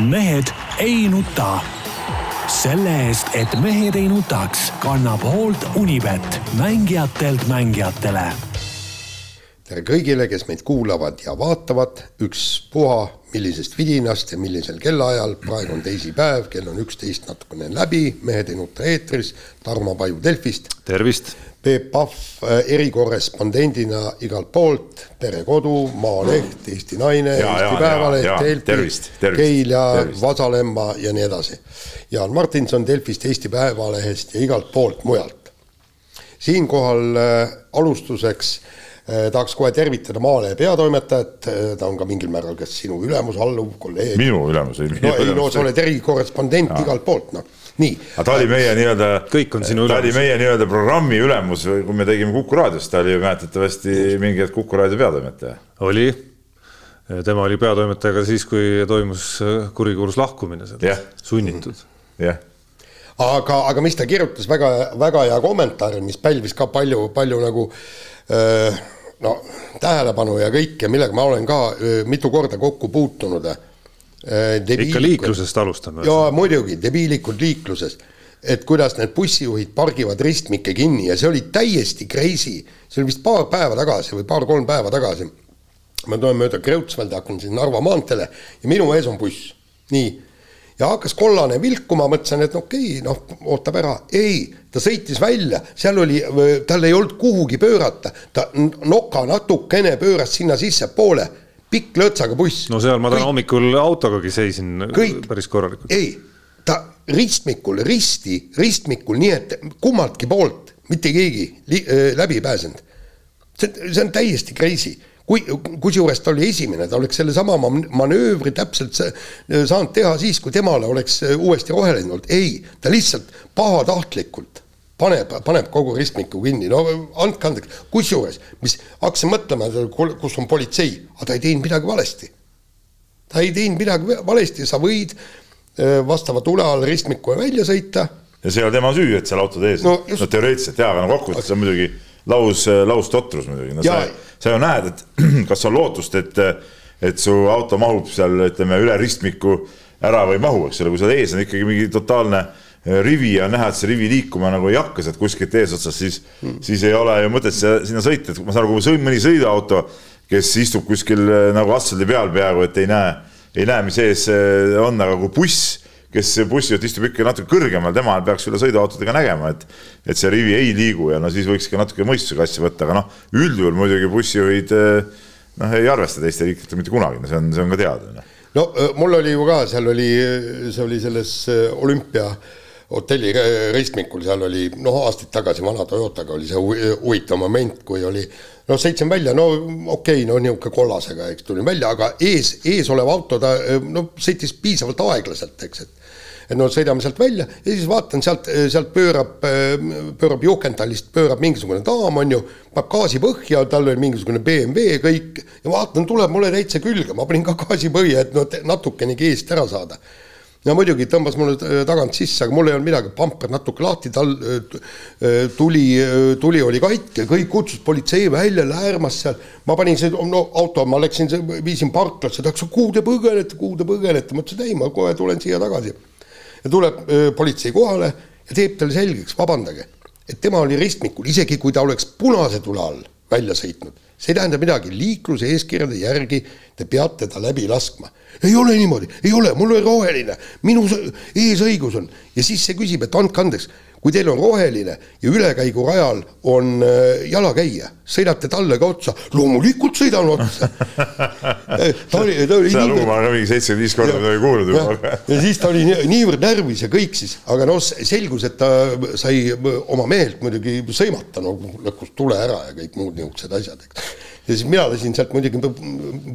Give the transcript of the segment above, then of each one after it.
mehed ei nuta. selle eest, et mehed ei nutaks, kannab hoolt Unibet, mängijatelt mängijatele. tere kõigile, kes meid kuulavad ja vaatavad, ükspuha millisest vidinast ja millisel kellaajal, praegu on teisipäev, kell on üksteist natukene läbi, Mehed ei nuta eetris, Tarmo Paju Delfist. tervist Peep Pahv äh, erikorrespondendina igalt poolt, Perekodu, Maaleht, Eesti Naine, Eesti Päevaleht, Delfi, Keil ja tervist. Vasalemma ja nii edasi. Jaan Martinson Delfist, Eesti Päevalehest ja igalt poolt mujalt. siinkohal äh, alustuseks äh, tahaks kohe tervitada Maalehe peatoimetajat, ta on ka mingil määral kas sinu ülemus, alluv, kolleeg. minu ülemus, ei. no ei, no sa oled erikorrespondent igalt poolt, noh nii. aga ta oli meie nii-öelda, ta oli meie nii-öelda programmi ülemus, kui me tegime Kuku raadios, ta oli ju mäletatavasti mingi hetk Kuku raadio peatoimetaja. oli, tema oli peatoimetaja ka siis, kui toimus kurikuulus lahkumine sealt yeah., sunnitud. jah aga, aga mis ta kirjutas väga, väga hea kommentaari, mis pälvis ka palju, palju nagu öö, no tähelepanu ja kõike, millega ma olen ka öö, mitu korda kokku puutunud Äh, ikka liiklusest alustame. jaa, muidugi, debiilikud liikluses. et kuidas need bussijuhid pargivad ristmikke kinni ja see oli täiesti crazy. see oli vist paar päeva tagasi või paar-kolm päeva tagasi. ma tulen mööda Kreutzwaldi, hakkan siin Narva maanteele ja minu ees on buss. nii, ja hakkas kollane vilkuma, mõtlesin, et okei okay,, noh, ootab ära. ei, ta sõitis välja, seal oli, tal ei olnud kuhugi pöörata, ta noka natukene pööras sinna sissepoole pikk lõõtsaga buss. no seal ma täna hommikul autogagi seisin kõik, päris korralikult. ei, ta ristmikul, risti, ristmikul, nii et kummaltki poolt mitte keegi li, äh, läbi ei pääsenud. see, see on täiesti crazy kui, kusjuures ta oli esimene, ta oleks sellesama manöövri täpselt saanud teha siis, kui temale oleks uuesti roheline olnud, ei, ta lihtsalt pahatahtlikult paneb, paneb kogu ristmiku kinni, no andke andeks, kusjuures, mis, hakkasin mõtlema, kus on politsei, aga ta ei teinud midagi valesti. ta ei teinud midagi valesti, sa võid äh, vastava tule all ristmiku välja sõita. ja see ei ole tema süü, et seal autod ees. No, just... no teoreetiliselt jaa, aga no kokkuvõttes on muidugi laus, laustotrus muidugi, no sa, sa ju näed, et kas on lootust, et, et su auto mahub seal, ütleme, üle ristmiku ära või ei mahu, eks ole, kui seal ees on ikkagi mingi totaalne rivi ja näha, et see rivi liikuma nagu ei hakka sealt kuskilt eesotsast, siis mm., siis ei ole ju mõtet sinna sõita, et ma saan aru, kui mõni sõiduauto, kes istub kuskil äh, nagu asfaldi peal peaaegu, et ei näe, ei näe, mis ees äh, on, aga kui buss, kes bussijuht istub ikka natuke kõrgemal, tema peaks üle sõiduautodega nägema, et et see rivi ei liigu ja no siis võiks ka natuke mõistusega asja võtta, aga noh, üldjuhul muidugi bussijuhid äh, noh, ei arvesta teiste riikidega mitte kunagi, no see on, see on ka teada. Noh. no mul oli ju ka, seal oli, see oli selles olümpia äh, hotelli ristmikul, seal oli noh, aastaid tagasi vana Toyotaga oli see huvitav moment, kui oli noh, sõitsin välja, no okei okay,, no niisugune kollasega, eks tulin välja, aga ees, ees olev auto, ta noh, sõitis piisavalt aeglaselt, eks, et et no sõidame sealt välja ja siis vaatan sealt, sealt pöörab, pöörab Juhkentallist, pöörab mingisugune daam, on ju, paneb gaasi põhja, tal oli mingisugune BMW kõik ja vaatan, tuleb mulle täitsa külge, ma panin ka gaasi põhja, et no natukenegi eest ära saada ja muidugi tõmbas mulle äh, tagant sisse, aga mul ei olnud midagi, pamper natuke lahti, tal äh, äh, tuli, tuli oli katki, kõik kutsus politsei välja, lärmas seal. ma panin see no, auto, ma läksin, viisin parklasse, ta ütles, kuhu te põgenete, kuhu te põgenete, ma ütlesin, ei, ma kohe tulen siia tagasi. ja tuleb politsei kohale ja teeb talle selgeks, vabandage, et tema oli ristmikul, isegi kui ta oleks punase tule all välja sõitnud, see ei tähenda midagi, liikluse eeskirjade järgi te peate ta läbi laskma. Ei ole niimoodi, ei ole, mul on roheline, minu eesõigus on. ja siis see küsib, et andke andeks, kui teil on roheline ja ülekäigurajal on äh, jalakäija, sõidate talle ka otsa, loomulikult sõidan otsa ta oli, ta oli. seda lugu ma olen mingi seitsekümmend viis korda midagi kuulnud juba. ja siis ta oli niivõrd närvis ja kõik siis, aga noh, selgus, et ta sai oma mehelt muidugi sõimata, no lõhkus tule ära ja kõik muud niisugused asjad, eks ja siis mina lasin sealt muidugi,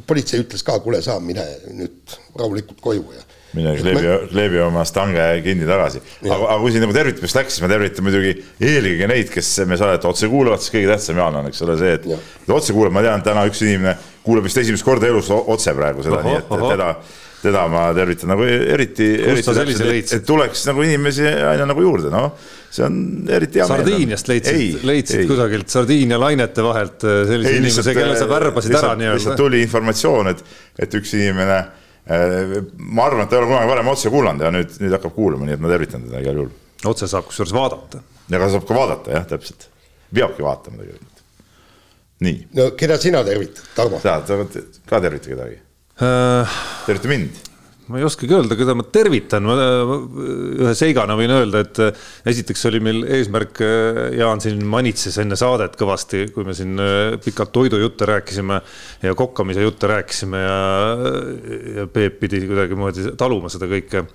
politsei ütles ka, kuule, sa mine nüüd rahulikult koju ja. Mine kleebi ma..., kleebi oma stange kinni tagasi. aga, aga kui siin nagu tervitamist läks, siis ma tervitan muidugi eelkõige neid, kes me saadet otse kuulavad, siis kõige tähtsam, Jaan, on, eks ole, see, et otse kuulab, ma tean, täna üks inimene kuulab vist esimest korda elus otse praegu seda, nii et teda teda ma tervitan nagu eriti, eriti et, et tuleks nagu inimesi aina nagu juurde, noh, see on eriti hea. Sardiiniast leidsid, leidsid ei. kusagilt Sardiinia lainete vahelt äh, sellise ei, inimese, kelle sa värbasid ära nii-öelda. lihtsalt tuli informatsioon, et, et üks inimene ma arvan, et ta ei ole kunagi varem otse kuulanud ja nüüd, nüüd hakkab kuulama, nii et ma tervitan teda igal juhul. otse saab kusjuures vaadata. ja ka saab ka vaadata jah, täpselt, peabki vaatama tegelikult. nii. no keda sina tervitad, Tarmo? sa, sa ka tervita kedagi äh.... tervita mind ma ei oskagi öelda, keda ma tervitan, ma ühe seigana võin öelda, et äh, esiteks oli meil eesmärk, äh, Jaan siin manitses enne saadet kõvasti, kui me siin äh, pikalt toidujutte rääkisime ja kokkamise jutte rääkisime ja, ja Peep pidi kuidagimoodi taluma seda kõike.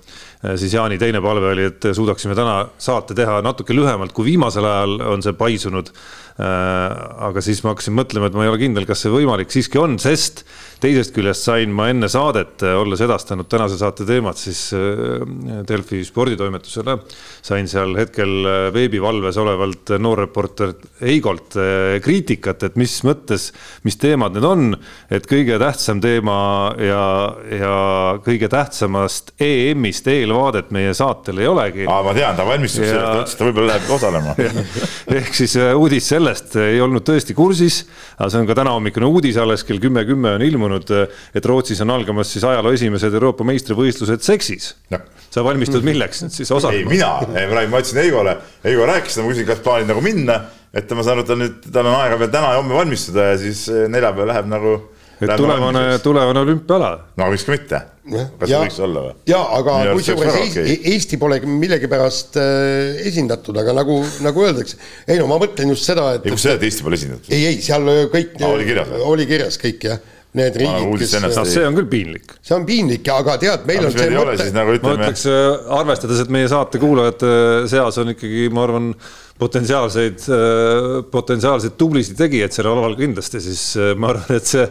Siis Jaani teine palve oli, et suudaksime täna saate teha natuke lühemalt, kui viimasel ajal on see paisunud. aga siis ma hakkasin mõtlema, et ma ei ole kindel, kas see võimalik siiski on, sest teisest küljest sain ma enne saadet, äh, olles edastanud tänase saate teemat siis äh, Delfi sporditoimetusele, sain seal hetkel äh, veebivalves olevalt noorreporter Eigolt kriitikat, et mis mõttes, mis teemad need on, et kõige tähtsam teema ja, ja kõige tähtsamast EM-ist eelvaadet meie saatel ei olegi. aa, ma tean, ta valmistub ja... ta ütles, et ta võib-olla läheb osalema. Ehk siis uudis sellest ei olnud tõesti kursis, aga see on ka tänahommikune uudis, alles kell kümme kümme on ilmunud ilmunud, et Rootsis on algamas siis ajaloo esimesed Euroopa meistrivõistlused seksis. No.. sa valmistud milleks nüüd siis osalema? ei, mina, ei ma ütlesin Eigole, Eigo rääkis ma küsin, kas plaanid nagu minna, et ma saan aru, tal nüüd, tal on aega veel täna ja homme valmistuda ja siis eh, neljapäev läheb nagu et tulevane, tulevane olümpiaala. no miks ka mitte. kas ja, võiks olla või? ja aga kusjuures Eesti, okay. Eesti pole millegipärast äh, esindatud, aga nagu, nagu öeldakse, ei no ma mõtlen just seda, et. ei, kus sa et Eesti pole esindatud? ei, ei seal kõik ah,. oli kirjas? oli kirjas kõik jah need riigid, kes. no see on küll piinlik. see on piinlik, aga tead, meil aga on see mõte. Nagu ütleme... ma ütleks, äh, arvestades, et meie saate kuulajate seas on ikkagi, ma arvan, potentsiaalseid, äh, potentsiaalseid tublisid tegijaid sellel alal kindlasti, siis äh, ma arvan, et see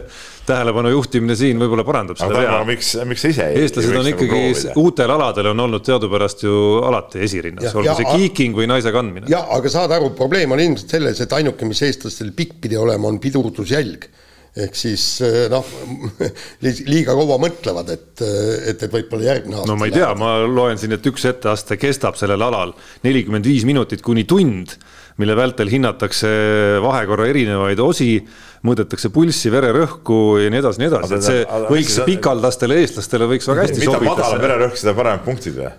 tähelepanu juhtimine siin võib-olla parandab seda vea. miks, miks sa ise eestlased on ikkagi nagu uutel aladel on olnud teadupärast ju alati esirinnas, olgu ja, see kiiking või naise kandmine. ja aga saad aru, probleem on ilmselt selles, et ainuke, mis eestlastel pikk pidi olema, on pidurdusjälg ehk siis eh, noh, liiga kaua mõtlevad, et, et, et võib-olla järgmine aasta. no ma ei tea, ma loen siin, et üks etteaste kestab sellel alal nelikümmend viis minutit kuni tund, mille vältel hinnatakse vahekorra erinevaid osi, mõõdetakse pulssi, vererõhku ja nii edasi, nii edasi, et see võiks pikaldastele eestlastele võiks väga hästi sobida. mida madalam vererõhk, seda paremad punktid või?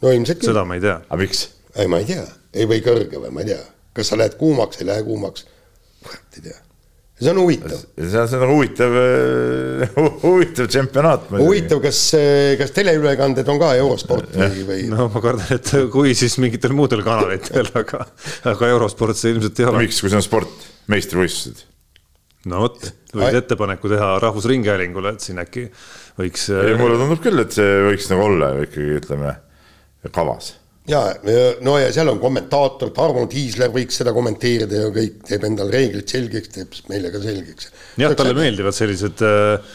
no ilmselt küll. seda ma ei tea. aga miks? ei, ma ei tea, ei või kõrge või ma ei tea, kas sa lähed kuumaks, ei lähe kuumaks, kurat ei tea see on huvitav. see on, see on huvitav, huvitav čempionaat. huvitav, kas, kas teleülekanded on ka eurosport või, või? no ma kardan, et kui, siis mingitel muudel kanalitel, aga, aga eurosport see ilmselt ei ole. miks, kui see on sport, meistrivõistlused? no vot, võid ettepaneku teha Rahvusringhäälingule, et siin äkki võiks. mulle tundub küll, et see võiks nagu olla ikkagi ütleme kavas ja no ja seal on kommentaator, Tarmo Tiisler võiks seda kommenteerida ja kõik teeb endal reeglid selgeks, teeb meile ka selgeks. jah, talle meeldivad sellised äh,,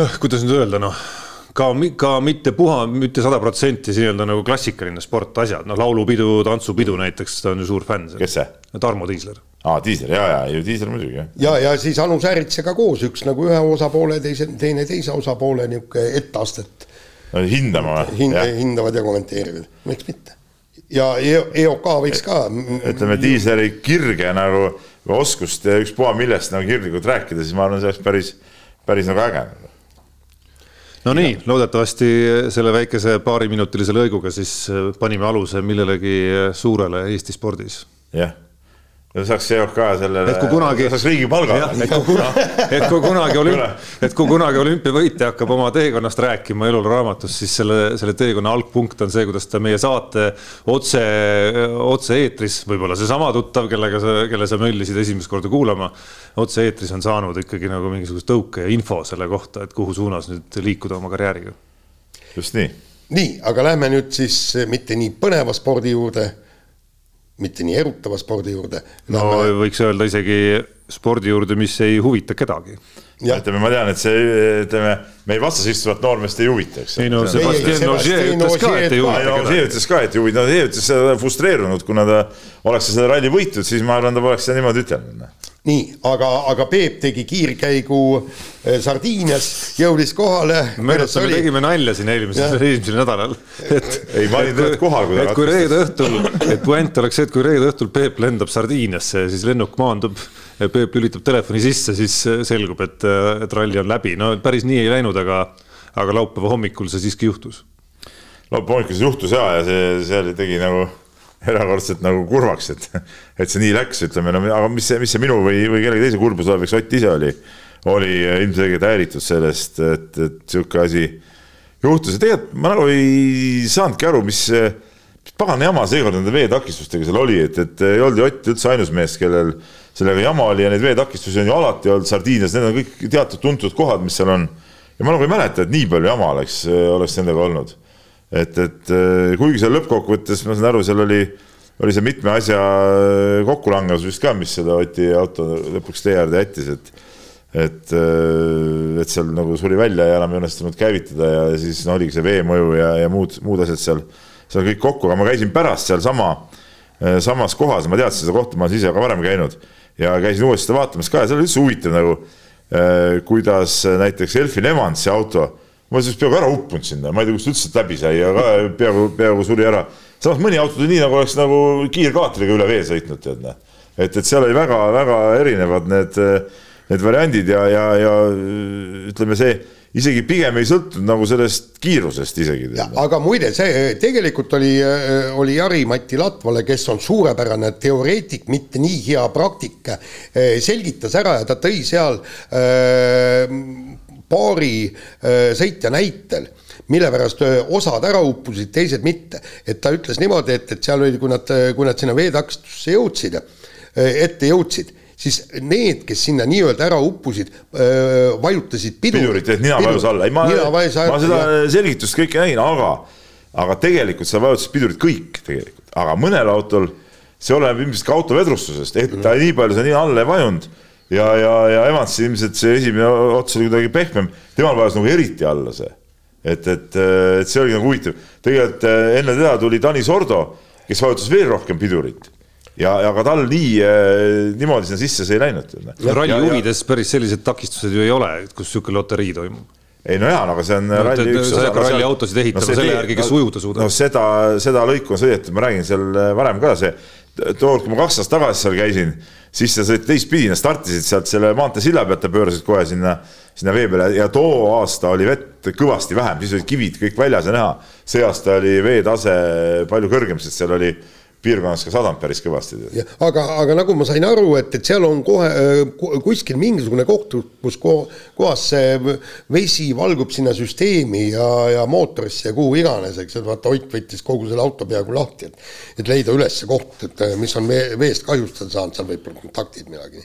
äh, kuidas nüüd öelda, noh ka, ka mitte puha, mitte sada protsenti nii-öelda nagu klassikaline sport, asjad, noh, laulupidu, tantsupidu näiteks, ta on ju suur fänn. kes see? Tarmo Tiisler. aa, Tiisler, ja, ja, ju Tiisler muidugi, jah. ja, ja siis Anu Sääritsega koos, üks nagu ühe osapoole, teise, teine teise osapoole niisugune etteastet hindama Hind, hindavad ja kommenteerivad, miks mitte. ja EOK e võiks ka. ütleme, diisleri kirge nagu oskust ja ükspuha millest nagu kirglikult rääkida, siis ma arvan, see oleks päris, päris nagu äge. no nii, loodetavasti selle väikese paariminutilise lõiguga siis panime aluse millelegi suurele Eesti spordis. jah ja saaks EOK sellele, kunagi, saaks riigipalga. et kui kunagi, et kui kunagi olümp-, et kui kunagi olümpiavõitja hakkab oma teekonnast rääkima elul raamatus, siis selle, selle teekonna algpunkt on see, kuidas ta meie saate otse, otse-eetris, võib-olla seesama tuttav, kellega sa, kelle sa möllisid esimest korda kuulama, otse-eetris on saanud ikkagi nagu mingisugust tõuke ja info selle kohta, et kuhu suunas nüüd liikuda oma karjääriga. just nii. nii, aga lähme nüüd siis mitte nii põneva spordi juurde mitte nii erutava spordi juurde. no Lähme... võiks öelda isegi spordi juurde, mis ei huvita kedagi. ütleme, ma tean, et see, ütleme, meil vastas istuvat noormeest ei huvita, eks. ei no Sebastian Ogier ütles ka, et ei huvita. Ogier ütles ka, et ei huvita, Ogier ütles seda frustreerunud, kuna ta oleks seda ralli võitnud, siis ma arvan, ta poleks seda niimoodi ütelnud noh nii, aga, aga Peep tegi kiirkäigu eh, Sardiinias, jõudis kohale. me tegime nalja siin eelmisel, eelmisel nädalal, et. ei, ma olin tegelikult kohal, kui ta. et kui reede õhtul, et puänt oleks see, et kui reede õhtul Peep lendab Sardiiniasse ja siis lennuk maandub. Peep lülitab telefoni sisse, siis selgub, et, et ralli on läbi, no päris nii ei läinud, aga aga laupäeva hommikul see siiski juhtus. laupäeva hommikul see juhtus ja, ja see, see tegi nagu erakordselt nagu kurvaks, et, et see nii läks, ütleme, no aga mis see, mis see minu või, või kellegi teise kurbus oleks, Ott ise oli, oli ilmselgelt häiritud sellest, et, et sihuke asi juhtus ja tegelikult ma nagu ei saanudki aru, mis, mis pagan jama seekord nende veetakistustega seal oli, et, et ei olnud ju Ott üldse ainus mees, kellel sellega jama oli ja neid veetakistusi on ju alati olnud Sardiinias, need on kõik teatud tuntud kohad, mis seal on. ja ma nagu ei mäleta, et nii palju jama oleks, oleks nendega olnud et, et eh, kuigi seal lõppkokkuvõttes ma saan aru, seal oli, oli see mitme asja eh, kokkulangevus vist ka, mis selle Oti auto lõpuks tee äärde jättis, et et, eh, et seal nagu suri välja ja enam ei õnnestunud käivitada ja siis no oligi see veemõju ja, ja muud, muud asjad seal, seal kõik kokku, aga ma käisin pärast sealsama, samas kohas, ma teadsin seda kohta, ma olen ise ka varem käinud ja käisin uuesti seda vaatamas ka ja seal oli üldse huvitav nagu, kuidas näiteks Elfin Evansi auto ma siis peaaegu ära uppunud sinna, ma ei tea, kust üldse läbi sai ja ka peaaegu, peaaegu suri ära. samas mõni auto tuli nii, nagu oleks nagu kiirkaatriga üle vee sõitnud, tead näe. et, et seal oli väga-väga erinevad need, need variandid ja, ja, ja ütleme, see isegi pigem ei sõltunud nagu sellest kiirusest isegi. aga muide, see tegelikult oli, oli Jari-Mati Latvale, kes on suurepärane teoreetik, mitte nii hea praktik, selgitas ära ja ta tõi seal äh, paari äh, sõitja näitel, mille pärast äh, osad ära uppusid, teised mitte. et ta ütles niimoodi, et, et seal oli, kui nad, kui nad sinna veetakistusse jõudsid, äh, ette jõudsid, siis need, kes sinna nii-öelda ära uppusid, vajutasid pidurit. pidurit, et nina vajus alla, ei ma, ma seda ja... selgitust kõike nägin, aga, aga tegelikult seal vajutasid pidurit kõik tegelikult, aga mõnel autol see oleneb ilmselt ka auto vedrustusest, et ta nii palju seda nina alla ei vajunud ja, ja, ja Evans ilmselt see esimene ots oli kuidagi pehmem, temal vajas nagu eriti alla see. et, et, et see oli nagu huvitav, tegelikult eh, enne teda tuli Tanis Ordo, kes vajutas veel rohkem pidurit ja, ja ka tal nii, eh, niimoodi sinna sisse see ei läinud. ralli huvides päris sellised takistused ju ei ole, kus niisugune loterii toimub ei no jaa, aga see on no, ralli üks osa. sa ei hakka ralliautosid ehitama no, selle järgi, kes ujuda suudab. no seda, seda lõiku on sõidetud, ma räägin seal eh, varem ka see, tookord, kui ma kaks aastat tagasi seal käisin siis sa sõid teistpidi, startisid sealt selle maanteesilla pealt ja pöörasid kohe sinna, sinna vee peale ja too aasta oli vett kõvasti vähem, siis olid kivid kõik väljas ja näha. see aasta oli veetase palju kõrgem, sest seal oli piirkonnas ka sadanud päris kõvasti. aga, aga nagu ma sain aru, et, et seal on kohe kuskil mingisugune koht, kus kohas see vesi valgub sinna süsteemi ja, ja mootorisse ja kuhu iganes, eks, et vaata Ott võttis kogu selle auto peaaegu lahti, et et leida üles see koht, et mis on veest kahjustada saanud, seal võib-olla kontaktid midagi.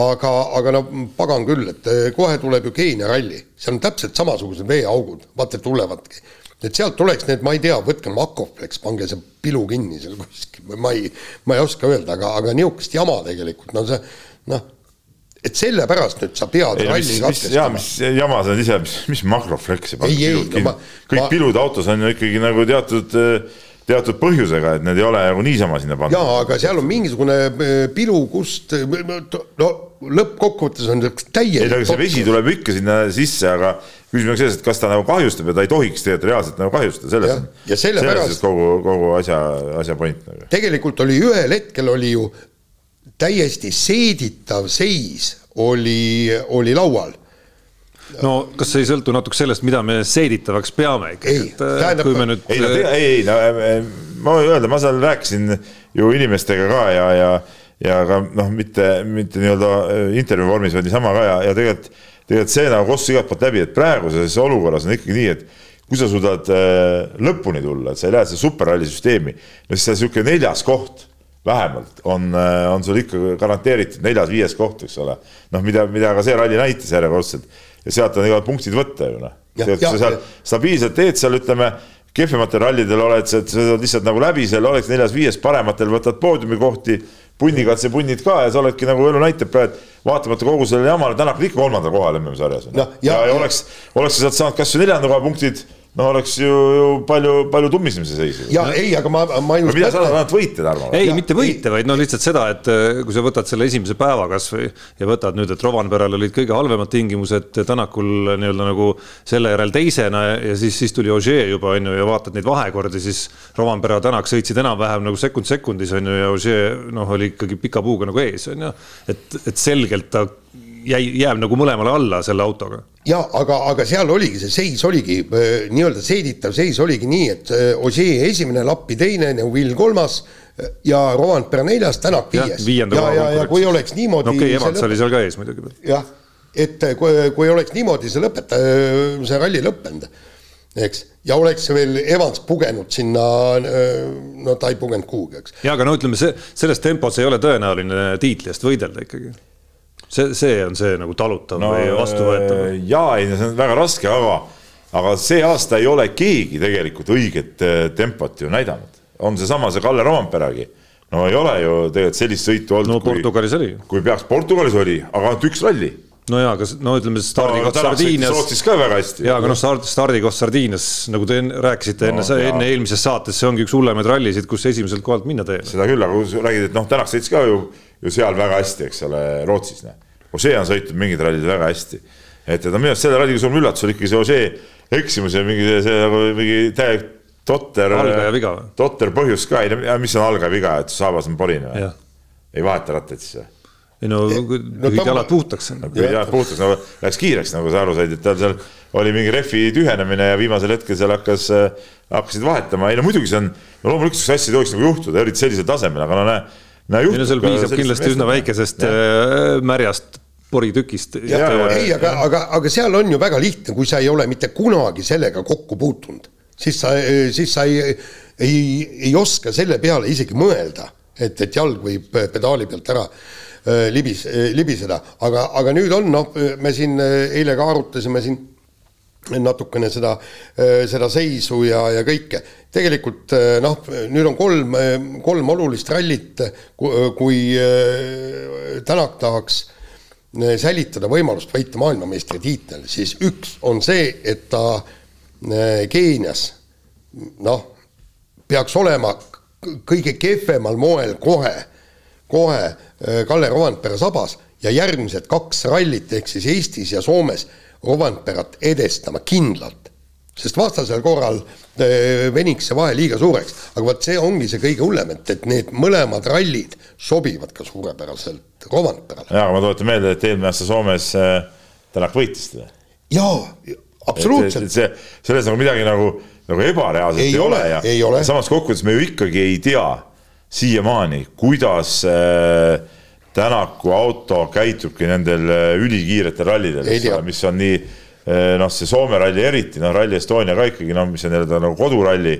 aga, aga no pagan küll, et kohe tuleb ju Keenia ralli, seal on täpselt samasugused veeaugud, vaata, tulevadki et sealt tuleks need, ma ei tea, võtke Makoflex, pange see pilu kinni seal kuskil või ma ei, ma ei oska öelda, aga, aga niisugust jama tegelikult, no see noh, et sellepärast nüüd sa pead ei, ralli katkestama. mis jama sa oled ise, mis, mis Makroflex ja pilud kinni no,, kõik ma... pilud autos on ju ikkagi nagu teatud teatud põhjusega, et need ei ole nagu niisama sinna pandud. jaa, aga seal on mingisugune eh, pilu, kust no lõppkokkuvõttes on täielik ei, aga see vesi tuleb ikka sinna sisse, aga küsimus on selles, et kas ta nagu kahjustab ja ta ei tohiks tegelikult reaalselt nagu kahjustada, selles on, selles kogu, kogu asja, asja point nagu. tegelikult oli ühel hetkel oli ju täiesti seeditav seis oli, oli laual no kas see ei sõltu natuke sellest, mida me seeditavaks peame ikkagi, et tähendab, kui me nüüd. ei no, ei, ei no ma võin öelda, ma seal rääkisin ju inimestega ka ja, ja, ja ka noh, mitte, mitte nii-öelda äh, intervjuu vormis, vaid niisama ka ja, ja tegelikult tegelikult see nagu kostis igalt poolt läbi, et praeguses olukorras on ikkagi nii, et kui sa suudad äh, lõpuni tulla, et sa ei lähe selle superralli süsteemi, no siis see niisugune neljas koht vähemalt on, äh, on sul ikka garanteeritud neljas-viies koht, eks ole. noh, mida, mida ka see ralli näitas järjekordselt ja sealt on igalt punktid võtta ju noh. sa seal stabiilselt teed seal, ütleme kehvematel rallidel oled sa, sa oled lihtsalt nagu läbi seal, oleks neljas-viies, parematel võtad poodiumikohti, punnikatsepunnid ka ja sa oledki nagu elu näitab et vaatamata kogu sellele jamale, täna ikka kolmandal kohal MM-sarjas no,. ja, ja, ja oleks, oleks sa sealt saanud kasvõi neljanda koha punktid no oleks ju, ju palju, palju tummisem see seis. ja ei, aga ma, ma just. mida sa tahad võita, Tarmo? ei, mitte võita, vaid no lihtsalt seda, et äh, kui sa võtad selle esimese päeva kasvõi ja võtad nüüd, et Rovanperal olid kõige halvemad tingimused, Tänakul nii-öelda nagu selle järel teisena ja siis, siis tuli Ožee juba on ju ja vaatad neid vahekordi, siis Rovanpera, Tänak sõitsid enam-vähem nagu sekund sekundis on ju ja Ožee noh, oli ikkagi pika puuga nagu ees on ju. et, et selgelt ta jäi, jääb nagu mõlemale alla selle autoga. ja aga, aga seal oligi see seis oligi nii-öelda seeditav seis oligi nii, et Ossier esimene, Lappi teine, Neuvill kolmas ja Rovanpera neljas, Tänak viies. ja, ja, ja, ja kui oleks niimoodi. no okei okay,, Evans oli seal ka ees muidugi. jah, et kui, kui oleks niimoodi see lõpeta-, see ralli lõppenud, eks, ja oleks veel Evans pugenud sinna, no ta ei pugenud kuhugi, eks. ja aga no ütleme, see, selles tempos ei ole tõenäoline tiitli eest võidelda ikkagi see, see on see nagu talutav no, või vastuvõetav. Äh, jaa, ei, see on väga raske, aga, aga see aasta ei ole keegi tegelikult õiget äh, tempot ju näidanud. on seesama see Kalle Romperaga no ei ole ju tegelikult sellist sõitu olnud. no Portugalis oli. kui peaks, Portugalis oli, aga ainult üks ralli no jaa, aga no ütleme stardikoht no, Sardiinias. Rootsis ka väga hästi. jaa, aga noh, stardikoht Sardiinias, nagu te rääkisite enne no,, enne eelmises saates, see ongi üks hullemaid rallisid, kus esimeselt kohalt minna teele. seda küll, aga kui sa räägid, et noh, Tänak sõitis ka ju, ju seal väga hästi, eks ole, Rootsis, noh. Osee on sõitnud mingid rallid väga hästi. et no minu arust selle ralli suurem üllatus oli ikkagi see Osee eksimus ja mingi see, see nagu mingi täielik totter. algaja viga või? totter põhjus ka, ei no mis on algaja viga, et saabas on poline või? ei vaheta rattaid siis või? ei no juhid no, jalad puhtaks. juhid jalad puhtaks, no läks kiireks, nagu sa aru said, et tal seal oli mingi rehvi tühjenemine ja viimasel hetkel seal hakkas, hakkasid vahetama, ei no muidugi see on, no loomulikult siukseid asju ei tohiks nagu juhtuda, eriti sellisel tasemel, aga no näe, näe juhtub. no seal piisab kindlasti üsna väikesest ja. Äh, märjast poritükist. ei, aga, aga, aga seal on ju väga lihtne, kui sa ei ole mitte kunagi sellega kokku puutunud, siis sa, siis sa ei, ei, ei oska selle peale isegi mõelda, et, et jalg võib pedaali pealt ära Äh, libis, äh, libiseda, aga, aga nüüd on, noh, me siin äh, eile ka arutasime siin natukene seda, seda seisu ja, ja kõike. Tegelikult noh, nüüd on kolm, kolm olulist rallit, kui Tänak tahaks säilitada võimalust võita maailmameistritiitel, siis üks on see, et ta Keenias noh, peaks olema kõige kehvemal moel kohe kohe Kalle Rovanpera sabas ja järgmised kaks rallit ehk siis Eestis ja Soomes Rovanperat edestama kindlalt. Sest vastasel korral äh, veniks see vahe liiga suureks, aga vot see ongi see kõige hullem, et, et need mõlemad rallid sobivad ka suurepäraselt Rovanperale. jaa, aga ma tuletan meelde, et eelmine aasta Soomes äh, Tänak võitis teda. jaa, absoluutselt. see, selles nagu midagi nagu, nagu ebareaalset ei, ei ole ja samas kokkuvõttes me ju ikkagi ei tea siiamaani, kuidas äh, Tänaku auto käitubki nendel ülikiiretel rallidel, mis on nii noh, see Soome ralli eriti, noh, Rally Estonia ka ikkagi noh, mis on nii-öelda nagu koduralli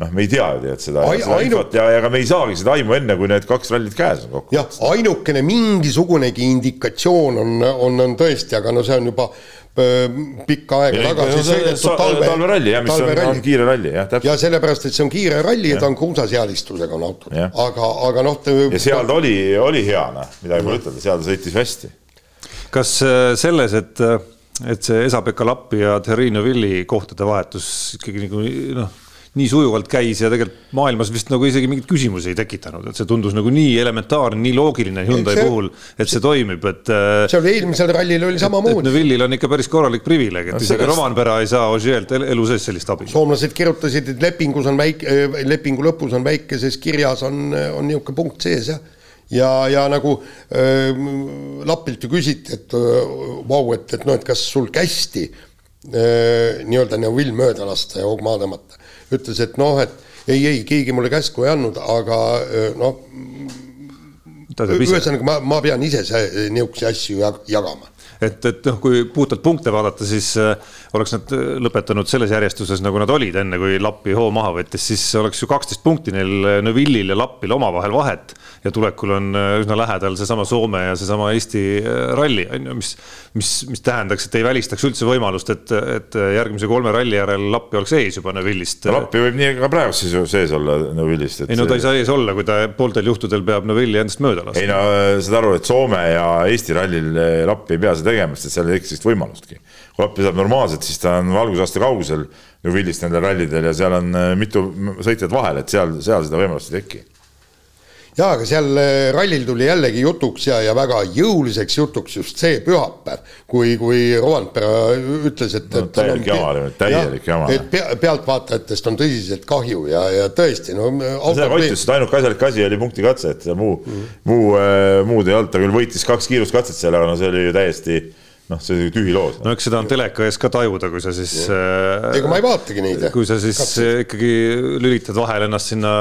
noh, me ei tea ju tead seda, seda Ainu... infot ja ega me ei saagi seda aimu enne, kui need kaks rallit käes on kokku. jah, ainukene mingisugunegi indikatsioon on, on, on tõesti, aga no see on juba pikka aega ja, tagasi sõidetud talve. talveralli jah, mis talve on, on kiire ralli jah, täpselt. ja sellepärast, et see on kiire ralli ja, ja ta on kruusasealistusega on autod, aga, aga noh. ja seal ta oli, oli hea noh, midagi pole ütelda, seal ta sõitis hästi. kas äh, selles, et, et see Esa-Pekka Lappi ja Terrine Villi kohtade vahetus ikkagi nagu noh nii sujuvalt käis ja tegelikult maailmas vist nagu isegi mingeid küsimusi ei tekitanud, et see tundus nagu nii elementaarne, nii loogiline Hyundai see, puhul, et see toimib, et. Äh, see oli eelmisel rallil oli samamoodi. Neville'il on ikka päris korralik privileeg, et no, isegi Romanpera ei saa Ožeelt elu sees sellist abi. soomlased kirjutasid, et lepingus on väike, lepingu lõpus on väikeses kirjas on, on niisugune punkt sees jah ja, ja nagu äh, Lapilt ju küsiti, et vau wow,, et, et noh, et kas sul kästi äh, nii-öelda Neuvill mööda lasta ja hoog maha tõmmata. Ütles, et noh, et ei, ei, keegi mulle käsku ei andnud, aga noh, ühesõnaga ma, ma pean ise niisuguseid asju jagama et, et noh, kui puhtalt punkte vaadata, siis äh, oleks nad äh, lõpetanud selles järjestuses, nagu nad olid enne, kui Lappi hoo maha võttis, siis oleks ju kaksteist punkti neil äh, Nevillil ja Lappil omavahel vahet. ja tulekul on üsna lähedal seesama Soome ja seesama Eesti ralli, on ju, mis, mis, mis tähendaks, et ei välistaks üldse võimalust, et, et järgmise kolme ralli järel Lappi oleks ees juba Nevillist. Lappi võib nii ka praegu siis ju sees olla Nevillist. ei no ta ei saa ees olla, kui ta pooltel juhtudel peab Nevilli endast mööda laskma. ei no saad aru, et Soome ja Eesti rallil Lappi ei pea seda tegema, sest et seal ei teki sellist võimalustki. kui Lappi saab normaalselt, siis ta on valgusaasta kaugusel Newvillist nendel rallidel ja seal on äh, mitu sõitjat vahel, et seal, seal seda võimalust ei teki. Jaa, aga seal äh, rallil tuli jällegi jutuks ja, ja väga jõuliseks jutuks just see pühapäev, kui, kui Rovanpera ütles, et no,. täielik jama, täielik jama. et pea, pealtvaatajatest on tõsiselt kahju ja, ja tõesti, no. seda võitis, et ainuke asjalik asi oli punktikatse, et muu mm, -hmm. muu äh,, muud ei olnud, ta küll võitis kaks kiiruskatset seal, aga no see oli ju täiesti noh, see tühi loos. no eks seda on teleka ees ka tajuda, kui sa siis. Äh, ega ma ei vaatagi neid. kui sa siis Katsid. ikkagi lülitad vahele ennast sinna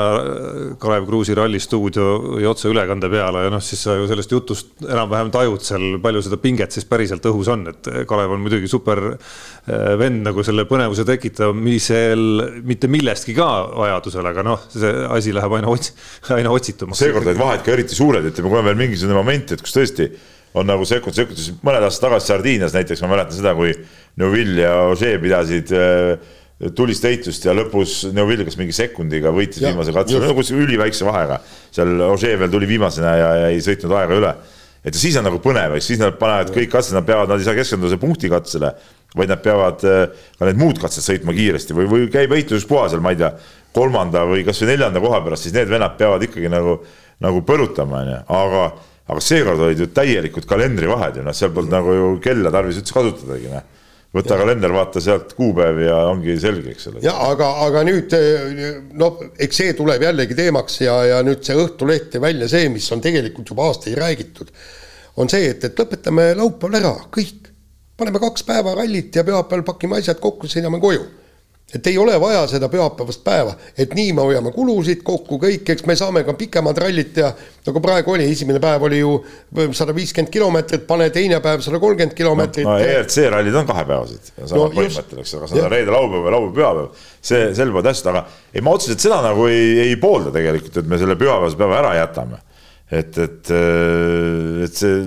Kalev Kruusi ralli stuudio või otseülekande peale ja noh, siis sa ju sellest jutust enam-vähem tajud seal, palju seda pinget siis päriselt õhus on, et Kalev on muidugi super äh, vend nagu selle põnevuse tekitamisel, mitte millestki ka vajadusel, aga noh, see asi läheb aina otsi-, aina otsitumaks. seekord olid vahed ka eriti suured, ütleme, kui on veel mingisugune moment, et kus tõesti on nagu sekkunud, sekkunud, mõned aastad tagasi Sardiinias näiteks ma mäletan seda, kui Neuville ja Ožee pidasid äh, tulist heitlust ja lõpus Neuville kas mingi sekundiga võitis ja, viimase katse, nagu üliväikse vahega. seal Ožee veel tuli viimasena ja, ja ei sõitnud aega üle. et siis on nagu põnev, siis nad panevad kõik katsed, nad peavad, nad ei saa keskenduda punktikatsele, vaid nad peavad äh, ka need muud katsed sõitma kiiresti või, või käib heitluspuha seal, ma ei tea, kolmanda või kasvõi neljanda koha pärast, siis need vennad peavad ikkagi nagu, nagu põrutama, onju, aga aga seekord olid ju täielikud kalendrivahed ju noh, seal polnud nagu ju kella tarvis üldse kasutadagi noh võta ja. kalender, vaata sealt kuupäev ja ongi selge, eks ole. ja aga, aga nüüd noh, eks see tuleb jällegi teemaks ja, ja nüüd see Õhtuleht tõi välja see, mis on tegelikult juba aastaid räägitud, on see, et, et lõpetame laupäeval ära, kõik. paneme kaks päeva rallit ja pühapäeval pakime asjad kokku, sõidame koju et ei ole vaja seda pühapäevast päeva, et nii me hoiame kulusid kokku kõik, eks me saame ka pikemad rallid teha, nagu praegu oli, esimene päev oli ju sada viiskümmend kilomeetrit, pane teine päev sada kolmkümmend kilomeetrit. no, no ERC rallid on kahepäevased, sama no, põhimõtteliselt, eks, kas on reede, laupäev või laupäev-pühapäev, see, sel pole tähtsust, aga ei, ma otseselt seda nagu ei, ei poolda tegelikult, et me selle pühapäevase päeva ära jätame. et, et, et see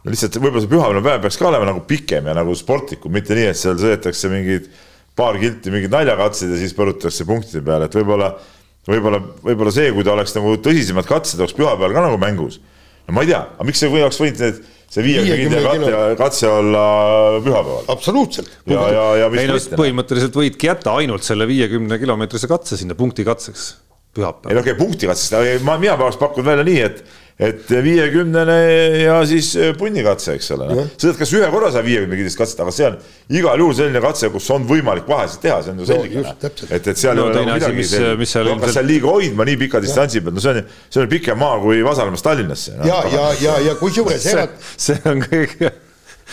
no lihtsalt võib-olla see pühapäevane päev peaks ka olema nagu pikem ja nagu sportlikum, mitte nii, et seal sõidetakse mingeid paar kilti mingeid naljakatsed ja siis põrutatakse punktide peale, et võib-olla, võib-olla, võib-olla see, kui ta oleks nagu tõsisemad katsed, oleks pühapäeval ka nagu mängus. no ma ei tea, aga miks see või oleks võinud need see viiekümne katse, katse olla pühapäeval. absoluutselt. ja, ja, ja mis ei no põhimõtteliselt võidki jätta ainult selle viiekümne kilomeetrise katse sinna punkti katseks pühapäeval. ei no okei okay,, punkti katsest, ma, mina oleks pakkunud välja nii, et et viiekümnene ja siis äh, punnikatse, eks ole no.. sa tead, kas ühe korra saab viiekümne kilomeetrist katset, aga see on igal juhul selline katse, kus on võimalik vahesid teha, see on ju selge no,. et, et seal no, ei ole nagu midagi no, kas seal liiga hoidma nii pika distantsi pealt, no see on, see on pikem maa kui Vasalemast Tallinnasse no,. ja, ja, ja, ja kusjuures erad. see on kõige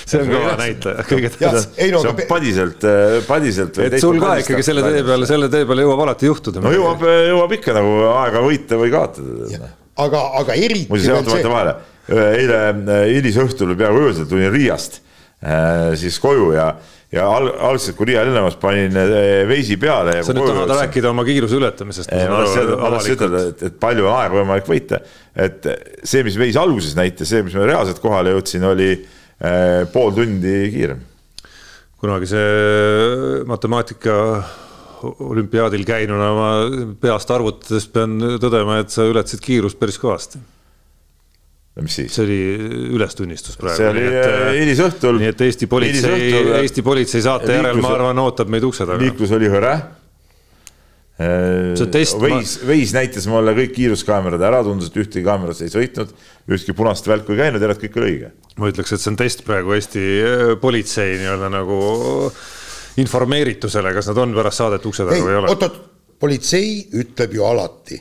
see on kõva näitaja, kõige tähtsam. see on padiselt, äh, padiselt. et sul ka ikkagi selle tee peale, selle tee peale jõuab alati juhtuda. no jõuab, jõuab ikka nagu aega võita või kaotada aga, aga eriti. muuseas, jaotamata vahele, eile äh, hilisõhtul peaaegu öösel tulin Riiast äh, siis koju ja, ja al-, algselt, kui Riia lennamas, panin äh, veisi peale. sa nüüd tahad rääkida oma kiiruse ületamisest. ma tahtsin ütelda, et, et palju on aega võimalik võita, et see, mis veis alguses näitas, see, mis ma reaalselt kohale jõudsin, oli eh, pool tundi kiirem. kunagi see matemaatika olümpiaadil käinuna ma peast arvutades pean tõdema, et sa ületasid kiirust päris kõvasti. see oli ülestunnistus praegu. see oli äh, hilisõhtul. nii et Eesti politsei, Eesti politsei saate järel, ma arvan, ootab meid ukse taga. liiklus oli hõre. Test, veis ma..., veis näitas mulle kõik kiiruskaamerad ära, tundus, et ühtegi kaamerat ei sõitnud, ühtki punast välku ei käinud, järelikult kõik oli õige. ma ütleks, et see on test praegu Eesti äh, politsei nii-öelda nagu informeeritusele, kas nad on pärast saadet ukse taga või ei ole? oot-oot, politsei ütleb ju alati,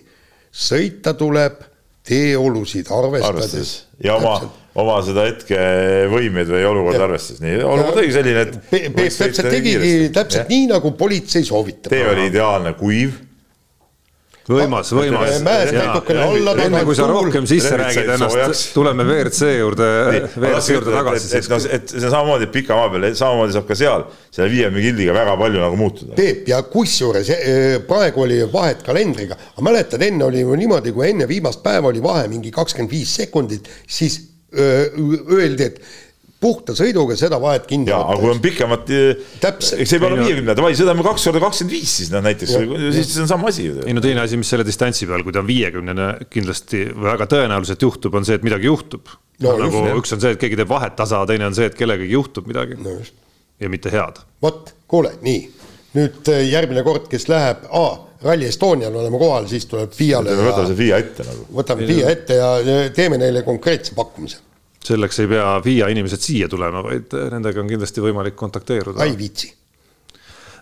sõita tuleb teeolusid arvestades. ja oma, oma seda hetkevõimeid või olukorda arvestades, nii olukord oli selline, et. Peep täpselt tegigi täpselt ja. nii, nagu politsei soovitab. tee oli ideaalne, kuiv võimas, võimas. mäes natukene alla. enne kui sa rohkem sisse räägid ennast, tuleme WRC juurde, WRC juurde tagasi. et, et, et see samamoodi pika maa peal, samamoodi saab ka seal selle viiekümne kildiga väga palju nagu muutuda. Peep ja kusjuures eh, praegu oli vahet kalendriga, aga mäletad, enne oli ju niimoodi, kui enne viimast päeva oli vahe mingi kakskümmend viis sekundit, siis öeldi, et puhta sõiduga seda vahet kinni võtta. aga kui on pikemat, eks see ei pea olema viiekümne, davai, sõidame kaks korda kakskümmend viis siis noh näiteks, siis see on sama asi ju. ei no teine asi, mis selle distantsi peal, kui ta on viiekümnene, kindlasti väga tõenäoliselt juhtub, on see, et midagi juhtub no,. nagu just, üks on see, et keegi teeb vahet tasa, teine on see, et kellegagi juhtub midagi no,. ja mitte head. vot, kuule, nii nüüd äh, järgmine kord, kes läheb, aa Rally Estonial oleme kohal, siis tuleb FIA-le. võtame see FIA ette nagu. võtame FIA ette ja teeme neile konkreetse pakkumise. Selleks ei pea FIA inimesed siia tulema, vaid nendega on kindlasti võimalik kontakteeruda. ei viitsi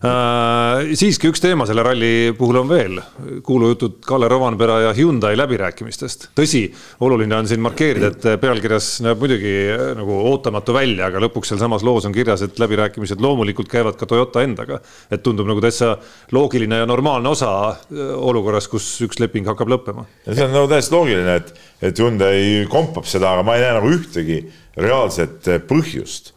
siiski üks teema selle ralli puhul on veel, kuulujutud Kalle Rovanpera ja Hyundai läbirääkimistest. tõsi, oluline on siin markeerida, et pealkirjas näeb muidugi äh, nagu ootamatu välja, aga lõpuks sealsamas loos on kirjas, et läbirääkimised loomulikult käivad ka Toyota endaga. et tundub nagu täitsa loogiline ja normaalne osa äh, olukorras, kus üks leping hakkab lõppema. see on nagu täiesti loogiline, et, et Hyundai kompab seda, aga ma ei näe nagu ühtegi reaalset põhjust,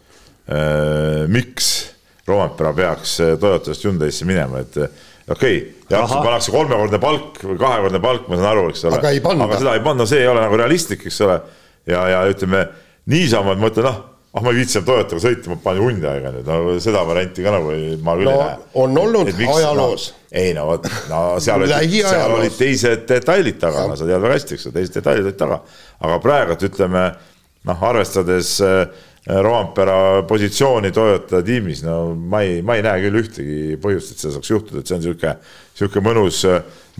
miks Rompera peaks eh, Toyotast Hyundai'sse minema, et eh, okei okay,, jah, pannakse kolmekordne palk või kahekordne palk, ma saan aru, eks ole. aga, seda ei panna, see ei ole nagu realistlik, eks ole. ja, ja ütleme niisama, et ma ütlen, noh, ah ma ei viitsi enam Toyotaga sõita, ma panen Hyundai'ga nüüd, no seda varianti ka nagu ma küll no, ei näe. on olnud miks, ajaloos no,. ei no vot, no seal olid, seal olid teised detailid taga, sa tead väga hästi, eks ole, teised detailid olid taga. aga praegu ütleme noh, arvestades äh, Roompera positsiooni Toyota tiimis, no ma ei, ma ei näe küll ühtegi põhjust, et see saaks juhtuda, et see on niisugune, niisugune mõnus,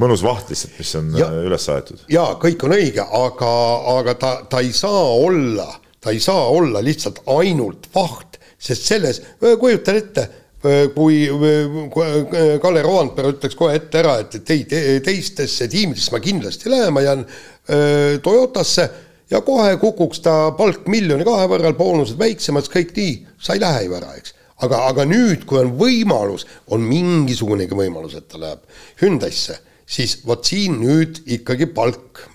mõnus vaht lihtsalt, mis on ja, üles aetud. jaa, kõik on õige, aga, aga ta, ta ei saa olla, ta ei saa olla lihtsalt ainult vaht, sest selles, kujutan ette, kui, kui Kalle Roompere ütleks kohe ette ära, et, ei, teistesse tiimidesse ma kindlasti lähen, ma jään öö, Toyotasse ja kohe kukuks ta palk miljoni kahe võrral, boonused väiksemaks, kõik nii, sa ei lähe ju ära, eks. aga, aga nüüd, kui on võimalus, on mingisugunegi võimalus, et ta läheb Hyundai'sse, siis vot siin nüüd ikkagi palk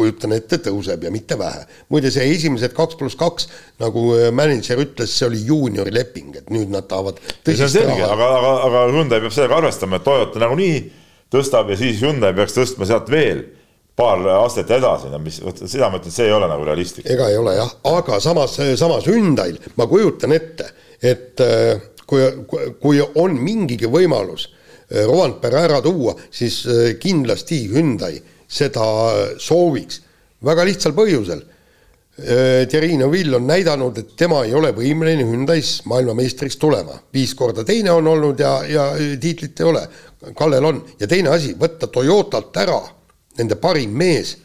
kujutan ette, tõuseb ja mitte vähe. muide, see esimesed kaks pluss kaks, nagu äh, mänedžer ütles, see oli juuniori leping, et nüüd nad tahavad on selge, aga, aga, aga Hyundai peab sellega arvestama, et Toyota nagunii tõstab ja siis Hyundai peaks tõstma sealt veel paar astet edasi, no mis, vot seda ma ütlen, see ei ole nagu realistlik. ega ei ole jah, aga samas, samas Hyundai'l ma kujutan ette, et äh, kui, kui on mingigi võimalus äh, Rovanpera ära tuua, siis äh, kindlasti Hyundai seda sooviks. väga lihtsal põhjusel. Thierry Neuville on näidanud, et tema ei ole võimeline Hyundai's maailmameistriks tulema. viis korda teine on olnud ja, ja tiitlit ei ole. Kallel on ja teine asi, võtta Toyotalt ära nende parim mees,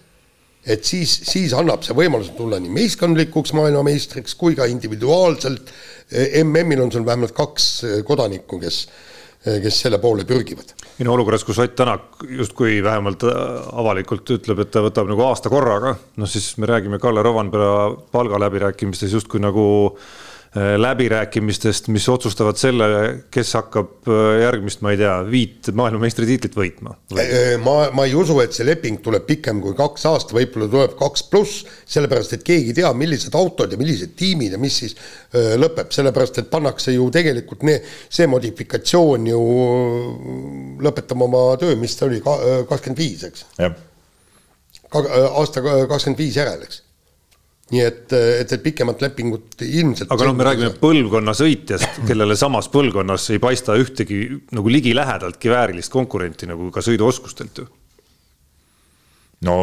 et siis, siis annab see võimaluse tulla nii meeskondlikuks maailmameistriks kui ka individuaalselt. MM-il on sul vähemalt kaks kodanikku, kes, kes selle poole pürgivad. ei no olukorras, kus Ott Tänak justkui vähemalt avalikult ütleb, et ta võtab nagu aasta korraga, noh siis me räägime Kalle Rovanpera palgaläbirääkimistes justkui nagu äh, Äh, läbirääkimistest, mis otsustavad selle, kes hakkab äh, järgmist, ma ei tea, viit maailmameistritiitlit võitma? Äh, ma, ma ei usu, et see leping tuleb pikem kui kaks aastat, võib-olla tuleb kaks pluss, sellepärast et keegi ei tea, millised autod ja millised tiimid ja mis siis öö, lõpeb, sellepärast et pannakse ju tegelikult ne, see modifikatsioon ju lõpetab oma töö, mis ta oli, kakskümmend viis, eks? aasta kakskümmend viis järel, eks nii et, et, et pikemat lepingut ilmselt. aga noh, me räägime põlvkonna sõitjast, kellele samas põlvkonnas ei paista ühtegi nagu ligilähedaltki väärilist konkurenti nagu ka sõiduoskustelt ju. no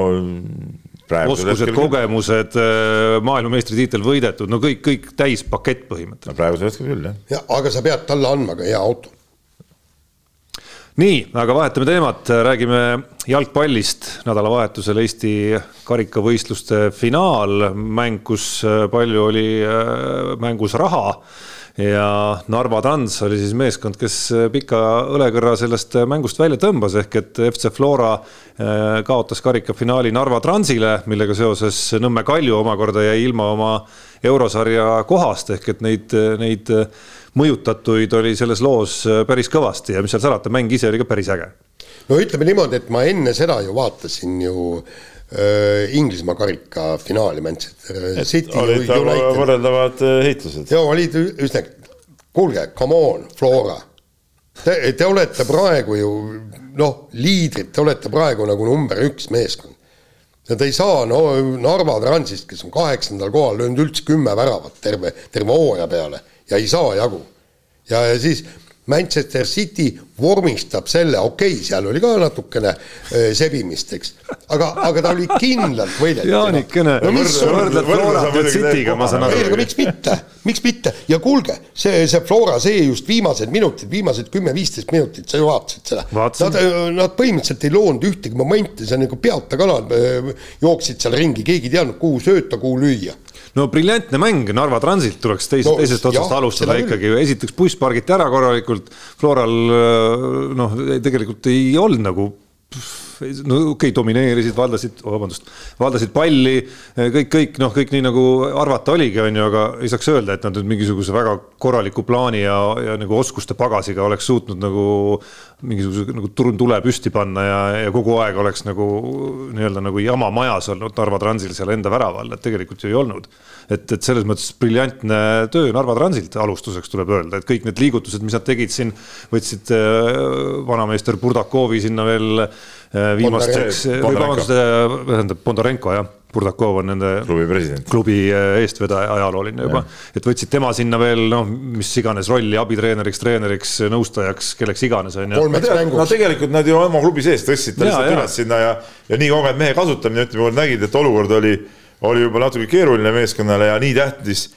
oskused, kogemused, äh, maailmameistritiitel võidetud, no kõik, kõik täispakett põhimõtteliselt. no praegusel hetkel küll jah. jah, aga sa pead talle andma ka hea auto nii, aga vahetame teemat, räägime jalgpallist. nädalavahetusel Eesti karikavõistluste finaalmäng, kus äh, palju oli äh, mängus raha. Ja Narva Trans oli siis meeskond, kes äh, pika õlekõrra sellest mängust välja tõmbas, ehk et FC Flora kaotas karikafinaali Narva Transile, millega seoses Nõmme Kalju omakorda jäi ilma oma eurosarja kohast, ehk et neid, neid mõjutatuid oli selles loos äh, päris kõvasti ja mis seal salata, mäng ise oli ka päris äge. no ütleme niimoodi, et ma enne seda ju vaatasin ju äh, Inglismaa karika finaali Manchester City. olid võrreldavad äh, heitlused. ja olid üsna, kuulge, come on, Flora. Te, te olete praegu ju noh, liidrid, te olete praegu nagu number üks meeskond. ja te ei saa no Narva Transist, kes on kaheksandal kohal, löönud üldse kümme väravat terve, terve hooaja peale ja ei saa jagu. ja, siis Manchester City vormistab selle, okei okay,, seal oli ka natukene äh, sebimist, eks, aga, aga ta oli kindlalt võidetud. Jaanikene no,, võrdled Florat ja City'ga, ma saan aru. ei, aga miks mitte, miks mitte? Ja kuulge, see, see Flora, see just viimased minutid, viimased kümme-viisteist minutit, sa ju vaatasid seda. Nad, nad põhimõtteliselt ei loonud ühtegi momenti, see on nagu peata kalad äh, jooksid seal ringi, keegi ei teadnud, kuhu sööta, kuhu lüüa. No briljantne mäng, Narva Transit tuleks teisest no,, teisest otsast jah, alustada ikkagi, esiteks buss pargiti ära korralikult, Floral noh, tegelikult ei olnud nagu no okei okay,, domineerisid, valdasid, vabandust, valdasid palli, kõik, kõik noh, kõik nii nagu arvata oligi, on ju, aga ei saaks öelda, et nad nüüd mingisuguse väga korraliku plaani ja, ja nagu oskuste pagasiga oleks suutnud nagu mingisuguse nagu tule püsti panna ja, ja kogu aeg oleks nagu nii-öelda nagu jama majas olnud Narva Transil seal enda väraval, et tegelikult ju ei olnud. et, et selles mõttes briljantne töö Narva Transilt alustuseks tuleb öelda, et kõik need liigutused, mis nad tegid siin, võtsid äh, vanameister Burdakovi sinna veel viimasteks, või vabandust, äh, tähendab Bondarenko jah. Burdakov on nende klubi president, klubi eestvedaja, ajalooline juba, et võtsid tema sinna veel noh, mis iganes rolli, abitreeneriks, treeneriks, nõustajaks, kelleks iganes on ju. no tegelikult nad ju oma klubi sees tõstsid ta lihtsalt üles sinna ja, ja nii kogenud mehe kasutamine, ütleme, nägid, et olukord oli, oli juba natuke keeruline meeskonnale ja nii tähtis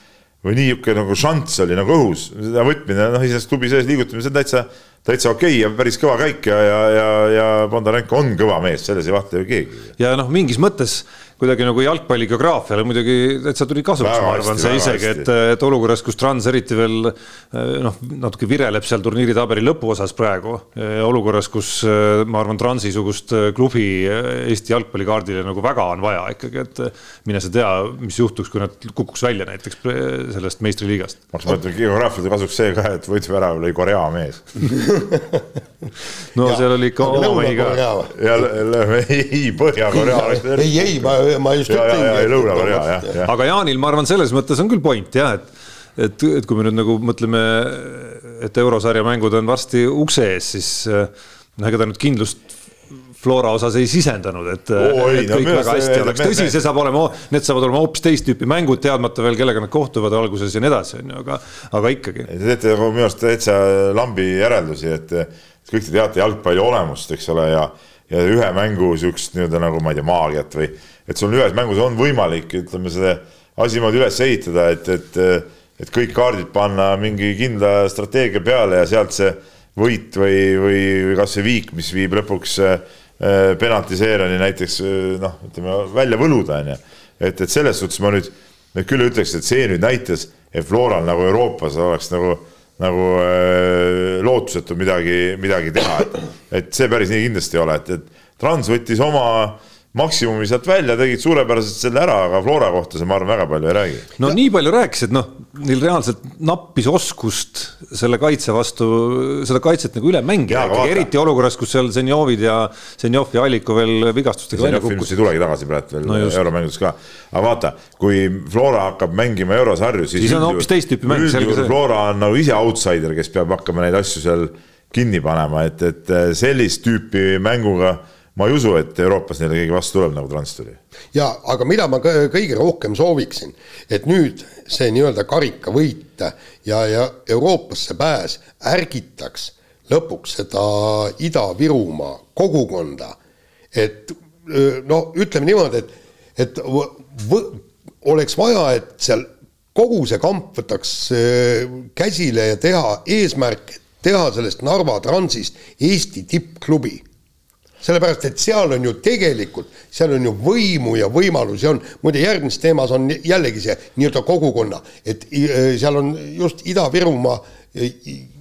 või niisugune nagu šanss oli nagu õhus, seda võtmine, noh, iseenesest klubi sees liigutamine, see on täitsa, täitsa okei okay ja päris kõva käik ja, ja, ja, ja Bondarenko on kõva mees, selles ei vahtle ju keegi. ja noh, mingis mõttes kuidagi nagu jalgpalli geograafiale muidugi täitsa tuli kasuks, ma arvan, see isegi, et, et olukorras, kus Trans eriti veel eh, noh, natuke vireleb seal turniiritabeli lõpuosas praegu, olukorras, kus eh, ma arvan, Transi-sugust eh, klubi Eesti jalgpallikaardile nagu väga on vaja ikkagi, et mine sa tea, mis juhtuks, kui nad kukuks välja näiteks sellest meistriliigast. ma mõtlen geograafiliselt kasuks see ka, et võtmevärava lõi Korea mees no ja, seal oli ikka oma mehi ka. ja ei, Põhja-Korea. ei, ei, ma ma just ütlengi. aga Jaanil, ma arvan, selles mõttes on küll point jah, et et, et kui me nüüd nagu mõtleme, et eurosarja mängud on varsti ukse ees, siis noh, ega ta nüüd kindlust Flora osas ei sisendanud, et, oh, et kõik no, väga hästi oleks, tõsi, see saab olema, need saavad olema hoopis teist tüüpi mängud, teadmata veel, kellega nad kohtuvad alguses ja nii edasi, on ju, aga, aga ikkagi. Te teete minu arust täitsa lambi järeldusi, et kõik te teate jalgpalli olemust, eks ole, ja, ja ühe mängu sihukest nii-öelda nagu ma ei tea, maagiat või et sul ühes mängus on võimalik, ütleme, seda asi niimoodi üles ehitada, et, et, et kõik kaardid panna mingi kindla strateegia peale ja sealt see võit või, või, või kasvõi viik, mis viib lõpuks äh, penaltiseeriani näiteks äh, noh, ütleme välja võluda, onju. et, et selles suhtes ma nüüd, nüüd küll ütleks, et see nüüd näitas, et Floral nagu Euroopas oleks nagu, nagu äh, lootusetu midagi, midagi teha, et, et see päris nii kindlasti ei ole, et, et Trans võttis oma äh, maksimumi sealt välja, tegid suurepäraselt selle ära, aga Flora kohta sa, ma arvan, väga palju ei räägi. no nii palju rääkisid, noh, neil reaalselt nappis oskust selle kaitse vastu, seda kaitset nagu üle mängida, eriti olukorras, kus seal Zenjovid ja Zenjov ja Alliko veel vigastustega välja kukkusid. ei tulegi tagasi praegu veel no euromängudes ka, aga vaata, kui Flora hakkab mängima eurosarju, siis. siis on hoopis teist tüüpi mäng. üldjuhul Flora on nagu ise outsider, kes peab hakkama neid asju seal kinni panema, et, et sellist tüüpi mänguga ma ei usu, et Euroopas neile keegi vastu tuleb, nagu Trans tuli. ja aga mida ma kõige rohkem sooviksin, et nüüd see nii-öelda karikavõit ja, ja Euroopasse pääs ärgitaks lõpuks seda Ida-Virumaa kogukonda. et no ütleme niimoodi, et, et oleks vaja, et seal kogu see kamp võtaks käsile ja teha eesmärk, teha sellest Narva Transist Eesti tippklubi sellepärast, et seal on ju tegelikult, seal on ju võimu ja võimalusi on, muide järgmises teemas on jällegi see nii-öelda kogukonna, et seal on just Ida-Virumaa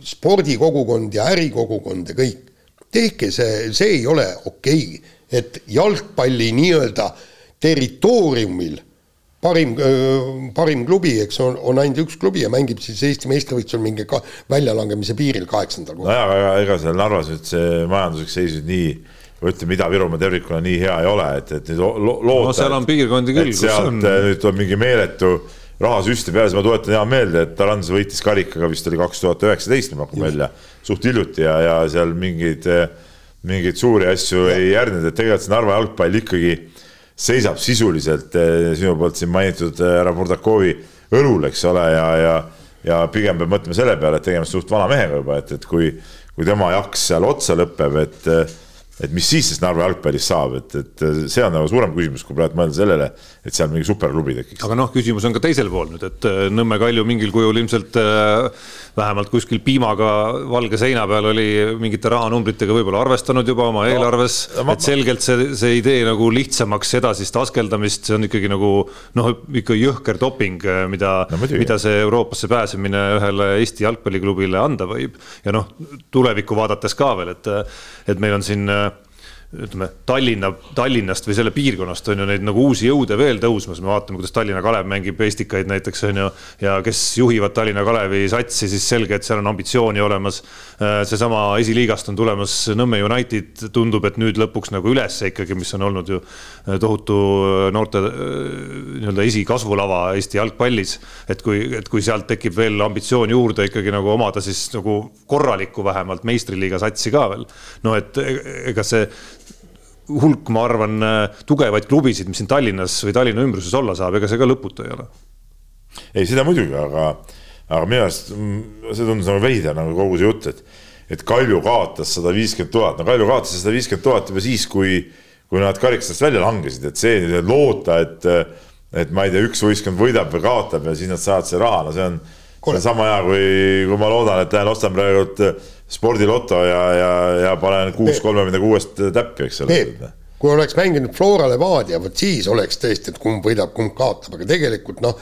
spordikogukond ja ärikogukond ja kõik. tehke see, see ei ole okei okay., et jalgpalli nii-öelda territooriumil parim, parim klubi, eks on, on ainult üks klubi ja mängib siis Eesti meistrivõistlusel mingi ka väljalangemise piiril kaheksandal kohal. nojah, aga ega seal Narvas nüüd see majanduslik seis nüüd nii ütleme, Ida-Virumaa tervikuna nii hea ei ole, et, et nüüd lo loota. no seal on piirkondi küll, kus on. Eh, nüüd tuleb mingi meeletu rahasüsti peale, siis ma tuletan hea meelde, et Tarans võitis karikaga vist oli kaks tuhat üheksateist, ma pakun välja, suht hiljuti ja, ja seal mingeid, eh, mingeid suuri asju ja. ei järgnenud, et tegelikult see Narva jalgpall ikkagi seisab sisuliselt eh, sinu poolt siin mainitud härra Burdakovi õlul, eks ole, ja, ja ja pigem peab mõtlema selle peale, et tegemist suht vana mehega juba, et, et kui kui tema jaks seal otsa lõpeb, et et mis siis sellest Narva jalgpallist saab, et, et see on nagu suurem küsimus, kui praegu mõelda sellele, et seal mingi superklubi tekiks. aga noh, küsimus on ka teisel pool nüüd, et äh, Nõmme Kalju mingil kujul ilmselt äh, vähemalt kuskil piimaga valge seina peal oli mingite rahanumbritega võib-olla arvestanud juba oma eelarves no,, et selgelt see, see idee nagu lihtsamaks edasist askeldamist, see on ikkagi nagu noh, ikka jõhker doping, äh, mida no,, mida see Euroopasse pääsemine ühele Eesti jalgpalliklubile anda võib. ja noh, tulevikku vaadates ka veel, et, et meil on siin ütleme Tallinna, Tallinnast või selle piirkonnast on ju neid nagu uusi jõude veel tõusmas, me vaatame, kuidas Tallinna Kalev mängib Estikaid näiteks on ju. ja kes juhivad Tallinna Kalevi satsi, siis selge, et seal on ambitsiooni olemas. Äh, seesama esiliigast on tulemas Nõmme United, tundub, et nüüd lõpuks nagu üles ikkagi, mis on olnud ju tohutu äh, noorte nii-öelda esikasvulava Eesti jalgpallis. et kui, et kui sealt tekib veel ambitsioon juurde ikkagi nagu omada siis nagu korralikku vähemalt meistriliiga satsi ka veel. no et e-, ega see hulk, ma arvan, tugevaid klubisid, mis siin Tallinnas või Tallinna ümbruses olla saab, ega see ka lõputu ei ole. ei, seda muidugi, aga, aga minu arust mm, see tundus nagu veider nagu kogu see jutt, et, et Kalju kaotas sada viiskümmend tuhat, no Kalju kaotas sada viiskümmend tuhat juba siis, kui, kui nad karikastest välja langesid, et see nüüd loota, et, et ma ei tea, üks võistkond võidab või kaotab ja siis nad saavad selle raha, no see on, see on sama hea, kui, kui ma loodan, et lähen ostan praegult spordiloto ja, ja, ja panen kuus kolmekümne kuuest täppi, eks ole. kui oleks mänginud Flora Levadia, vot siis oleks tõesti, et kumb võidab, kumb kaotab, aga tegelikult noh.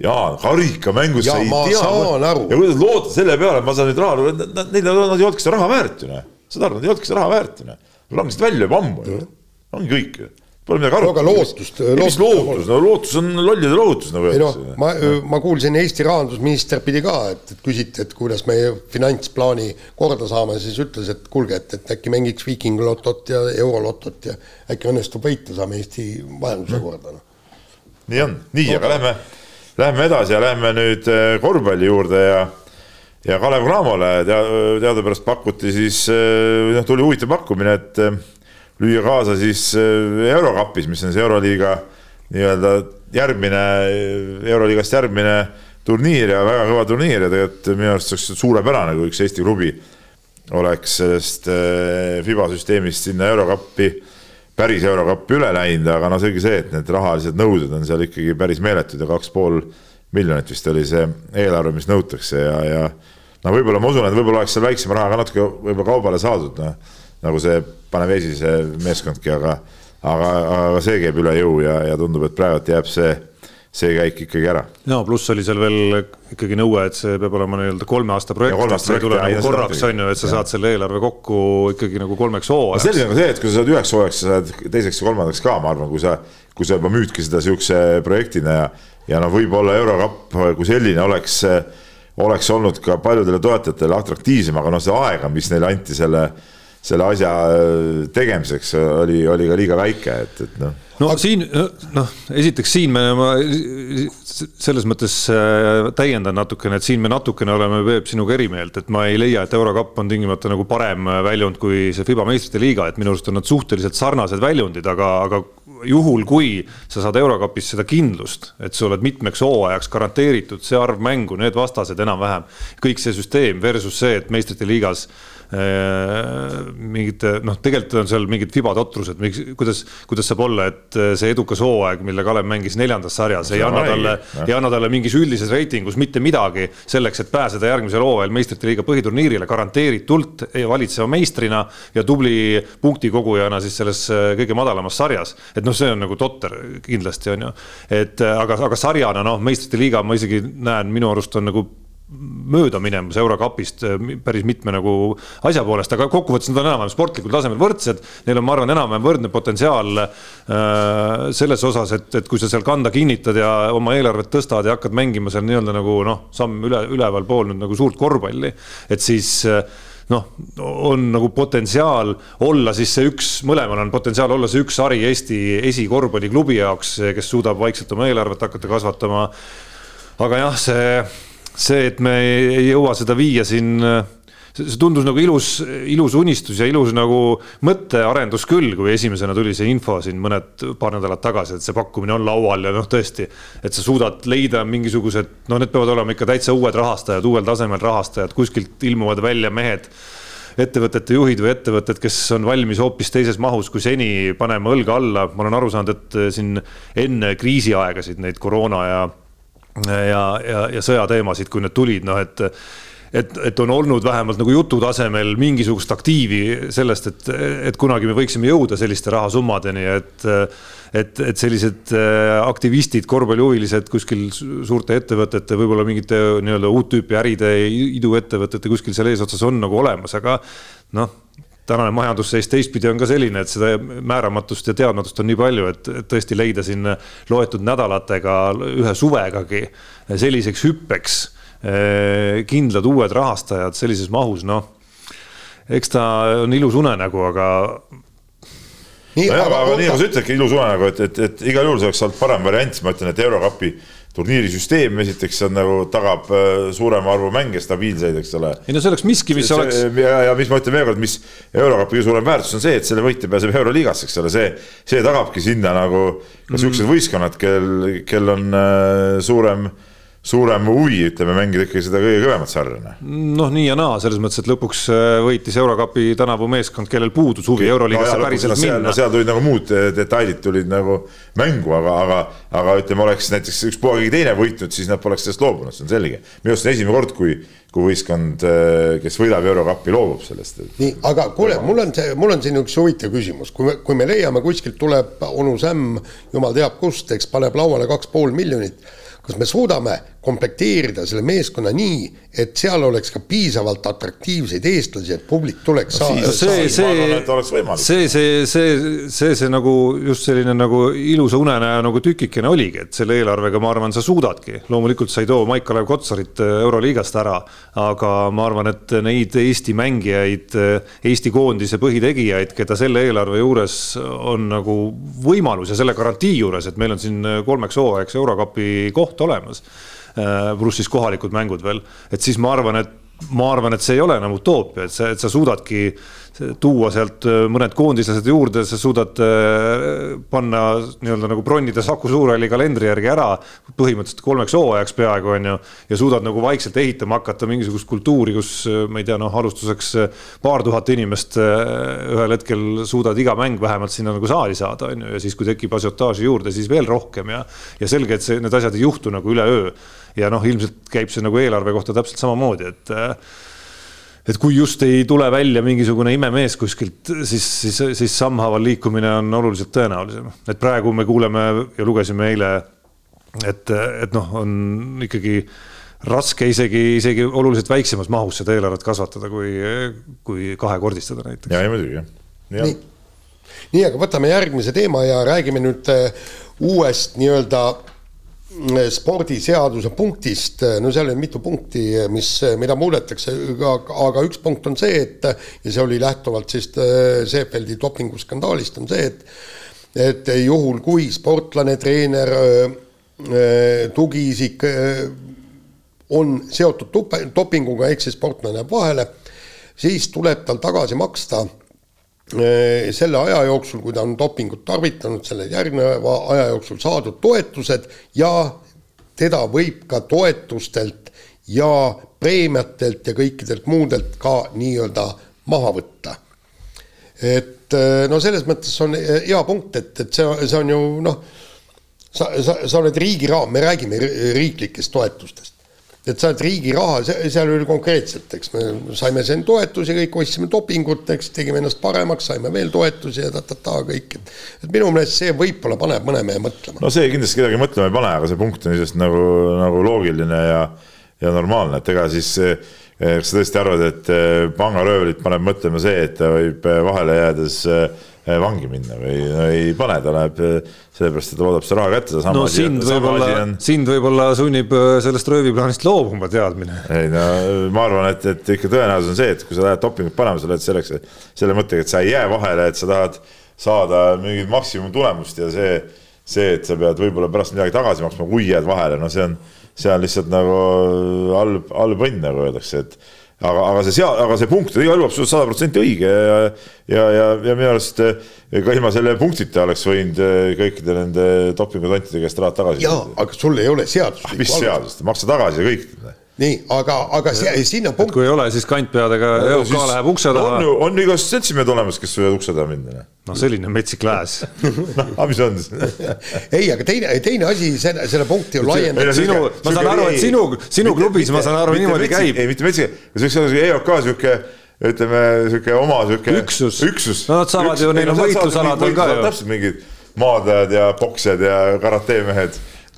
jaa, karikamängus sa ei tea. ja kuidas loota selle peale, et ma saan nüüd raha, neil nad ei olnudki seda raha väärt ju noh. saad aru, nad ei olnudki seda raha väärt ju noh. Langesid välja juba ammu ju, ongi kõik ju Pole midagi arutada. aga lootust. mis lootus, no lootus on lollide lootus nagu öeldakse. No, ma, ma kuulsin Eesti rahandusminister pidi ka, et, et küsiti, et kuidas meie finantsplaani korda saame, siis ütles, et kuulge, et, et äkki mängiks Viiking lotot ja eurolotot ja äkki õnnestub võita, saame Eesti majanduse mm. korda no.. nii on, nii no,, aga lähme, lähme edasi ja lähme nüüd äh, korvpalli juurde ja ja Kalev Cramole tea, teadupärast pakuti siis, äh, noh, tuli huvitav pakkumine, et lüüa kaasa siis äh, Eurokapis, mis on siis Euroliiga nii-öelda järgmine, Euroliigast järgmine turniir ja väga kõva turniir ja tegelikult minu arust oleks suurepärane, kui üks Eesti klubi oleks sellest FIBA süsteemist sinna Eurokappi, päris Eurokappi üle läinud, aga no selge see, et need rahalised nõuded on seal ikkagi päris meeletud ja kaks pool miljonit vist oli see eelarve, mis nõutakse ja, ja no võib-olla ma usun, et võib-olla oleks seal väiksema rahaga natuke võib-olla kaubale saadud, noh nagu see Panevesi see meeskondki, aga, aga, aga see käib üle jõu ja, ja tundub, et praegu jääb see, see käik ikkagi ära. ja pluss oli seal veel ikkagi nõue, et see peab olema nii-öelda kolme aasta projekt, nagu korraks on ju, et sa ja. saad selle eelarve kokku ikkagi nagu kolmeks hooajaks. selge on ka see, et kui sa saad üheks hooajaks, sa saad teiseks ja kolmandaks ka, ma arvan, kui sa, kui sa juba müüdki seda sihukese projektina ja, ja noh, võib-olla eurokapp kui selline oleks oleks olnud ka paljudele toetajatele atraktiivsem, aga noh, see aega, mis neile anti selle selle asja äh, tegemiseks oli, oli ka liiga väike, et, et noh. no siin noh, esiteks siin me, ma selles mõttes äh, täiendan natukene, et siin me natukene oleme Peep sinuga eri meelt, et ma ei leia, et eurokapp on tingimata nagu parem väljund kui see FIBA meistrite liiga, et minu arust on nad suhteliselt sarnased väljundid, aga, aga juhul, kui sa saad eurokapis seda kindlust, et sa oled mitmeks hooajaks garanteeritud see arv mängu, need vastased enam-vähem, kõik see süsteem versus see, et meistrite liigas Äh, mingite noh, tegelikult on seal mingid fibad otrused, miks, kuidas, kuidas saab olla, et äh, see edukas hooaeg, mille Kalev mängis neljandas sarjas, ei anna talle, ei anna talle mingis üldises reitingus mitte midagi selleks, et pääseda järgmisel hooajal meistrite liiga põhiturniirile garanteeritult valitseva meistrina ja tubli punktikogujana siis selles äh, kõige madalamas sarjas. et noh, see on nagu totter kindlasti on ju, et aga, aga sarjana noh, meistrite liiga ma isegi näen, minu arust on nagu mööda minemas eurokapist äh, päris mitme nagu asja poolest, aga kokkuvõttes nad on enam-vähem sportlikul tasemel võrdsed. Neil on, ma arvan, enam-vähem võrdne potentsiaal äh, selles osas, et, et kui sa seal kanda kinnitad ja oma eelarvet tõstad ja hakkad mängima seal nii-öelda nagu noh, samm üle, ülevalpool nüüd nagu suurt korvpalli, et siis äh, noh, on nagu potentsiaal olla siis see üks, mõlemal on potentsiaal olla see üks sari Eesti esikorvpalliklubi jaoks, kes suudab vaikselt oma eelarvet hakata kasvatama. aga jah, see see, et me ei jõua seda viia siin see tundus nagu ilus, ilus unistus ja ilus nagu mõttearendus küll, kui esimesena tuli see info siin mõned, paar nädalat tagasi, et see pakkumine on laual ja noh, tõesti, et sa suudad leida mingisugused, no need peavad olema ikka täitsa uued rahastajad, uuel tasemel rahastajad, kuskilt ilmuvad välja mehed ettevõtete juhid või ettevõtted, kes on valmis hoopis teises mahus kui seni panema õlga alla. ma olen aru saanud, et siin enne kriisiaegasid neid koroona ja, ja, ja, ja sõjateemasid, kui need tulid, noh et et, et on olnud vähemalt nagu jutu tasemel mingisugust aktiivi sellest, et, et kunagi me võiksime jõuda selliste rahasummadeni, et et, et sellised äh, aktivistid, korvpallihuvilised kuskil suurte ettevõtete, võib-olla mingite nii-öelda uut tüüpi äride, iduettevõtete kuskil seal eesotsas on nagu olemas, aga noh tänane majandusseis teistpidi on ka selline, et seda määramatust ja teadmatust on nii palju, et tõesti leida siin loetud nädalatega, ühe suvegagi selliseks hüppeks Eh, kindlad uued rahastajad sellises mahus, noh, eks ta on ilus unenägu, aga nii, no, aga, aga nii nagu sa ütledki, ilus unenägu, et, et, et igal juhul see oleks olnud parem variant, ma ütlen, et Eurokapi turniirisüsteem esiteks on nagu tagab äh, suurema arvu mänge, stabiilseid, eks ole. ei no see oleks miski, mis see, oleks. ja, ja mis ma ütlen veel kord, mis Eurokapi kõige suurem väärtus on see, et selle võitja pääseb Euroliigasse, eks ole, see, see tagabki sinna nagu ka siuksed mm. võistkonnad, kel, kel on äh, suurem äh, suurem huvi, ütleme, mängida ikkagi seda kõige kõvemat sarja. Noh. nii ja naa, selles mõttes, et lõpuks äh, võitis Eurokapi tänavu meeskond, kellel puudus huvi Euroliigasse no, päriselt no, minna. no seal tulid nagu muud äh, detailid tulid nagu mängu, aga, aga, aga ütleme, oleks näiteks ükspuha keegi teine võitnud, siis nad poleks sellest loobunud, see on selge. minu arust on esimene kord, kui, kui võistkond, äh, kes võidab Eurokappi, loobub sellest. nii, aga kuule, mul on see, mul on siin üks huvitav küsimus, kui me, kui me leiame kuskilt tuleb onu Sämm, jumal teab kust, eks paneb lauale kaks pool miljonit kas me suudame komplekteerida selle meeskonna nii, et seal oleks ka piisavalt atraktiivseid eestlasi, et publik tuleks no, saa, see, see, see, see, see, see, see nagu just selline nagu ilusa unenäo nagu tükikene oligi, et selle eelarvega, ma arvan, sa suudadki. loomulikult sa ei too Maik-Kalev Kotsarit äh, Euroliigast ära, aga ma arvan, et neid Eesti mängijaid, äh, Eesti koondise põhitegijaid, keda selle eelarve juures on nagu võimalus ja selle garantii juures, et meil on siin äh, kolmeks hooajaks Eurokapi koht olemas pluss siis kohalikud mängud veel, et siis ma arvan, et ma arvan, et see ei ole enam utoopia, et sa, et sa suudadki tuua sealt äh, mõned koondislased juurde, sa suudad äh, panna nii-öelda nagu bronnida Saku Suurhalli kalendri järgi ära põhimõtteliselt kolmeks hooajaks peaaegu on ju. ja suudad nagu vaikselt ehitama hakata mingisugust kultuuri, kus ma ei tea, noh, alustuseks paar tuhat inimest ühel hetkel suudad iga mäng vähemalt sinna nagu saali saada, on ju, ja siis, kui tekib asiotaaži juurde, siis veel rohkem ja. ja selge, et see, need asjad ei juhtu nagu üleöö ja noh, ilmselt käib see nagu eelarve kohta täpselt samamoodi, et et kui just ei tule välja mingisugune imemees kuskilt, siis, siis, siis sammhaaval liikumine on oluliselt tõenäolisem. et praegu me kuuleme ja lugesime eile, et, et noh, on ikkagi raske isegi, isegi oluliselt väiksemas mahus seda eelarvet kasvatada, kui, kui kahekordistada näiteks. ja, ja muidugi jah ja.. nii, nii, aga võtame järgmise teema ja räägime nüüd uuest nii-öelda spordiseaduse punktist, no seal on mitu punkti, mis, mida muudetakse, aga, üks punkt on see, et ja see oli lähtuvalt siis äh, Seefeldi dopinguskandaalist, on see, et et juhul, kui sportlane, treener, äh, tugiisik äh, on seotud dopinguga, ehk siis sportlane jääb vahele, siis tuleb tal tagasi maksta selle aja jooksul, kui ta on dopingut tarvitanud, selle järgneva aja jooksul saadud toetused ja teda võib ka toetustelt ja preemiatelt ja kõikidelt muudelt ka nii-öelda maha võtta. et äh, no selles mõttes on äh, hea punkt, et, et see, see on ju noh, sa, sa, sa oled riigi raam, me räägime riiklikest toetustest et oled riigi raha, seal oli konkreetselt, eks me saime siin toetusi, kõik ostsime dopingut, eks tegime ennast paremaks, saime veel toetusi ja ta-ta-ta kõik, et. et minu meelest see võib-olla paneb mõne mehe mõtlema. no see kindlasti kedagi mõtlema ei pane, aga see punkt on iseenesest nagu, nagu loogiline ja, ja normaalne, et ega siis kas sa tõesti arvad, et eh, pangaröövlit paneb mõtlema see, et ta võib eh, vahele jäädes äh, Eh, vangi minna või no, ei pane, ta läheb eh, sellepärast, et ta loodab seda raha kätte. no sind võib-olla, on... sind võib-olla sunnib eh, sellest rööviplaanist loobuma teadmine. ei no ma arvan, et, et ikka tõenäosus on see, et kui sa lähed dopingut panema, sa lähed selleks, selle mõttega, et sa ei jää vahele, et sa tahad saada mingit maksimumtulemust ja see, see, et sa pead võib-olla pärast midagi tagasi maksma, kui jääd vahele, no see on, see on lihtsalt nagu halb, halb õnn, nagu öeldakse, et aga, aga see seal, aga see punkt on igal juhul absoluutselt sada protsenti õige ja, ja, ja, ja minu arust eh, ka ilma selle punktita oleks võinud eh, kõikide nende dopingutontide käest rahad tagasi. jaa, aga sul ei ole seadust. mis seadust, maksa tagasi ja kõik nii, aga, aga see, sinna punkt. kui ei ole, siis kantpeadega EOK läheb ukse taha. on ju, on ju igast seltsimehed olemas, kes võivad ukse taha minna. Noh. no selline metsik lääs noh, aga mis on siis ei, aga teine, teine asi, selle, selle punkti ju laiendada. sinu, ma saan aru, et sinu, sinu klubis, ma saan aru, niimoodi käib. ei, mitte metsik, see võiks olla EOK sihuke ütleme sihuke oma sihuke üksus, üksus.. no nad saavad ju, neil on võitlusalad on ka ju. täpselt mingid maadlejad ja poksjad ja karate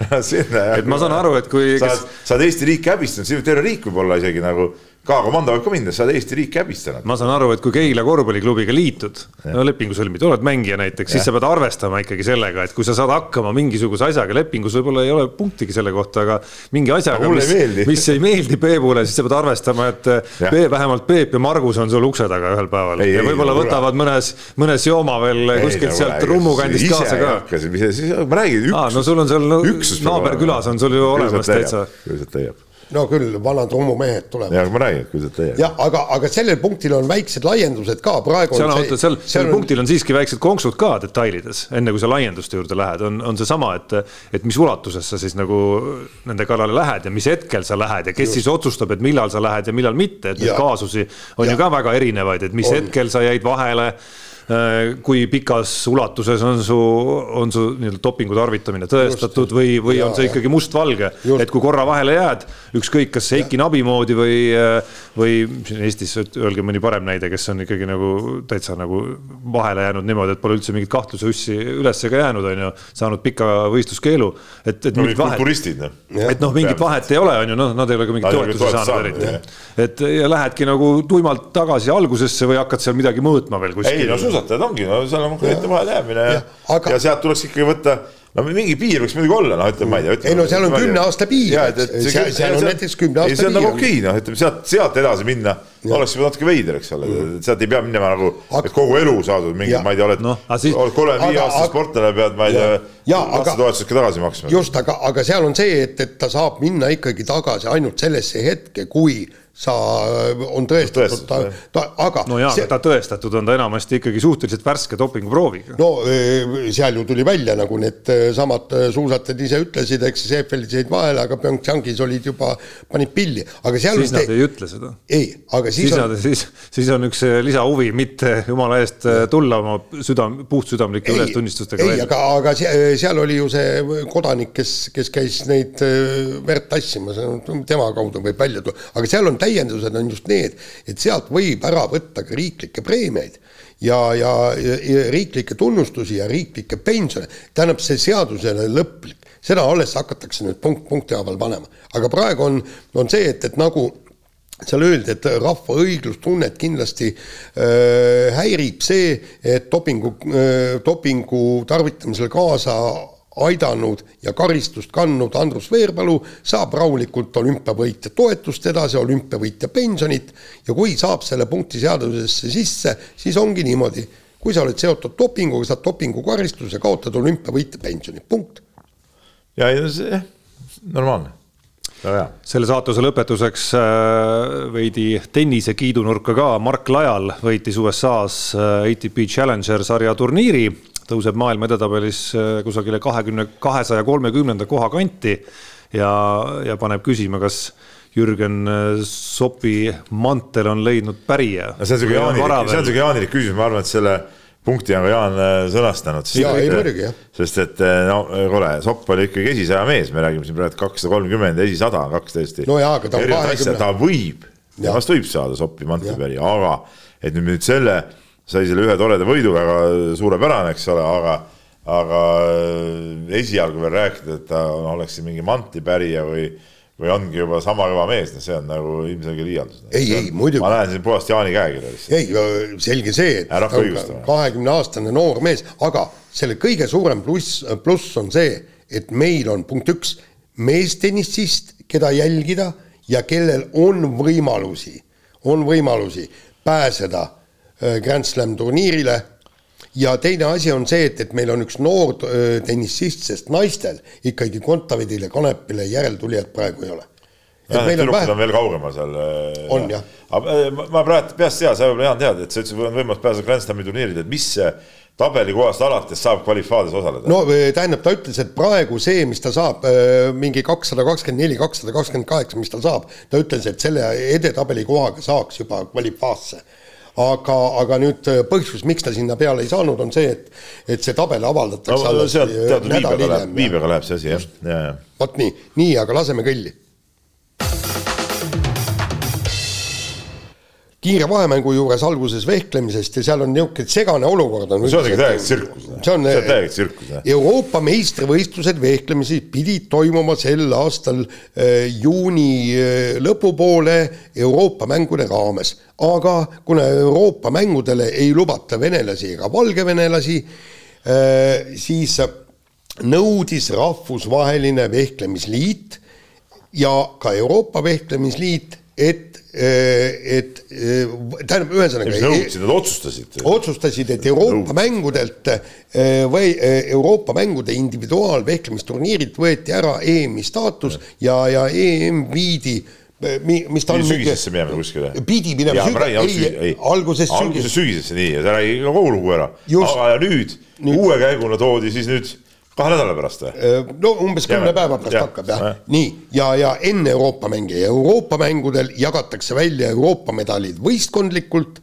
sinna. et ma saan aru, et kui. sa oled, sa oled Eesti riiki häbistanud, siin terve riik võib olla isegi nagu K-komando võib ka minna, sa oled Eesti riiki häbistanud. ma saan aru, et kui Keila korvpalliklubiga liitud, no lepingu sõlmid, oled mängija näiteks, siis sa pead arvestama ikkagi sellega, et kui sa saad hakkama mingisuguse asjaga, lepingus võib-olla ei ole punktigi selle kohta, aga mingi asjaga, mis, mis ei meeldi Peebule, siis sa pead arvestama, et ja. Peep, vähemalt Peep ja Margus on sul ukse taga ühel päeval ei, ja võib-olla võtavad mõnes, mõnes jooma veel ei, kuskilt sealt Rummu kandist kaasa ka. ma räägin, üksus. no sul on seal no, naaberkülas on sul ju olemas täitsa. küll sealt leiab no küll, vanad romumehed tulevad. jah, ma räägin, kui sealt leiad. jah, aga, aga sellel punktil on väiksed laiendused ka, praegu seal on, seal, sellel on... punktil on siiski väiksed konksud ka detailides, enne kui sa laienduste juurde lähed, on, on seesama, et et mis ulatuses sa siis nagu nende kallale lähed ja mis hetkel sa lähed ja kes Just. siis otsustab, et millal sa lähed ja millal mitte, et neid kaasusi on ja. ju ka väga erinevaid, et mis on. hetkel sa jäid vahele kui pikas ulatuses on su, on su nii-öelda dopingu tarvitamine tõestatud Just. või, või ja, on see ikkagi mustvalge, et kui korra vahele jääd, ükskõik kas Heiki Nabi moodi või, äh, või siin Eestis, öelge mõni parem näide, kes on ikkagi nagu täitsa nagu vahele jäänud niimoodi, et pole üldse mingit kahtluse ussi üles ka jäänud, on ju, saanud pika võistluskeelu, et, et no, mingit vahet, noh. et noh, mingit vahet ei ole, on ju, noh, nad ei ole ka mingit toetusi saanud eriti. et ja lähedki nagu tuimalt tagasi algusesse või hakkad seal midagi mõõtma veel kuskil. ei no suusatajad ongi, no seal on konkreetne vahelejäämine ja, ja, aga... ja sealt tuleks ikkagi võtta no mingi piir võiks muidugi olla, noh, ütleme, ma ei tea. ei no seal on kümne aasta piir, seal, seal on näiteks kümne aasta piir. see on nagu okei, noh, ütleme sealt, sealt edasi minna, oleks juba natuke veider, eks ole, sealt ei pea minema nagu, et kogu elu saadud mingi, ma ei tea, oled no,, siis... oled kolmekümne viie aastane sportlane, pead, ma ei tea, lastetoetused ka tagasi maksma. just, aga, aga seal on see, et, et ta saab minna ikkagi tagasi ainult sellesse hetke, kui sa, äh, on tõestatud, ta, ta, aga. no jaa see..., ta tõestatud on ta enamasti ikkagi suhteliselt värske dopinguprooviga. no äh, seal ju tuli välja, nagu need äh, samad suusatajad ise ütlesid, eks Seefeldis jäid vahele, aga PyeongChangis olid juba, panid pilli, aga seal. siis nad te... ei ütle seda. ei, aga siis, siis on. siis, siis on üks lisahuvi, mitte jumala eest tulla oma südam, puhtsüdamlike ülestunnistustega. ei, aga, aga seal oli ju see kodanik, kes, kes käis neid verd tassimas, tema kaudu võib välja tulla, aga seal on täiendused on just need, et sealt võib ära võtta ka riiklikke preemiaid ja, ja, ja riiklikke tunnustusi ja riiklikke pensione. tähendab, see seadus ei ole lõplik, seda alles hakatakse nüüd punkt punkti haaval panema, aga praegu on, on see, et, et nagu seal öeldi, et rahva õiglustunnet kindlasti äh, häirib see, et dopingu äh,, dopingu tarvitamisel kaasa aidanud ja karistust kandnud Andrus Veerpalu saab rahulikult olümpiavõitja toetust edasi, olümpiavõitja pensionit ja kui saab selle punkti seadusesse sisse, siis ongi niimoodi. kui sa oled seotud dopinguga, saad dopingukaristuse, kaotad olümpiavõitja pensioni, punkt. ja, ja see normaalne. Selle saatuse lõpetuseks äh, veidi tennise kiidunurka ka, Mark Lajal võitis USA-s äh, ATP Challenger sarja turniiri tõuseb maailma edetabelis äh, kusagile kahekümne, kahesaja kolmekümnenda koha kanti ja, ja paneb küsima, kas Jürgen äh, Sopi mantel on leidnud pärija. see on siuke jaanilik, see on siuke jaanilik küsimus, ma arvan, et selle punkti on ka Jaan äh, sõnastanud. jaa, ei muidugi jah. sest et no kuule, Sopp oli ikkagi esisaja mees, me räägime siin praegu kakssada kolmkümmend, esisada on kaks tõesti. no jaa, aga ta on kahekümne. ta võib, temast võib saada Soppi mantlipärija, aga et nüüd selle sai selle ühe toreda võidu, väga suurepärane, eks ole, aga aga äh, esialgu veel rääkida, et ta oleks siin mingi mantlipärija või või ongi juba sama kõva mees, no see on nagu ilmselge liialdus. ei, ei muidugi. ma näen siin puhast Jaani käekirja lihtsalt. ei, selge see, et ta on kahekümne aastane noor mees, aga selle kõige suurem pluss, pluss on see, et meil on punkt üks, meestennisist, keda jälgida ja kellel on võimalusi, on võimalusi pääseda Äh, Grand Slam turniirile ja teine asi on see, et, et meil on üks noor äh, tennisist, sest naistel ikkagi Kontaveidile, Kanepile järeltulijat praegu ei ole. tüdrukud on, veel kaugemal seal. on jah. aga ma praegu peast ei tea, sa võib-olla Jaan tead, et sa ütlesid, on võimalus pääseda Grand Slami turniiridele, et mis tabelikohast alates saab kvalifaades osaleda? no tähendab, ta ütles, et praegu see, mis ta saab, mingi kakssada kakskümmend neli, kakssada kakskümmend kaheksa, mis ta saab, ta ütles, et selle edetabeli kohaga saaks juba kvalifaasse aga, aga nüüd põhjus, miks ta sinna peale ei saanud, on see, et, et see tabel avaldatakse no, alles nädal hiljem. viibega läheb see asi jah, ja, ja. vot nii, nii, aga laseme kõlli kiire vahemängu juures alguses vehklemisest ja seal on niisugune segane olukord on. see on ikka täielik tsirkus. see on täielik tsirkus. Euroopa meistrivõistlused vehklemisi pidid toimuma sel aastal äh, juuni äh, lõpupoole Euroopa mängude raames, aga kuna Euroopa mängudele ei lubata venelasi ega valgevenelasi äh,, siis nõudis rahvusvaheline vehklemisliit ja ka Euroopa Vehklemisliit, et Äh, et äh, tähendab, ühesõnaga. nõudsid, nad otsustasid. otsustasid, et Euroopa mängudelt äh, või Euroopa mängude individuaalvehklemisturniirilt võeti ära EM-i staatus ja, ja EM viidi mis ta on. sügisesse minema kuskile. pidi minema. alguses sügisesse. alguses sügisesse, nii, ja sa räägi kogu lugu ära. aga nüüd, uue käiguna toodi siis nüüd kahe nädala pärast või? Äh, no umbes kümne päeva pärast ja, hakkab jah. Ja., nii, ja, ja enne Euroopa mänge. Ja Euroopa mängudel jagatakse välja Euroopa medalid võistkondlikult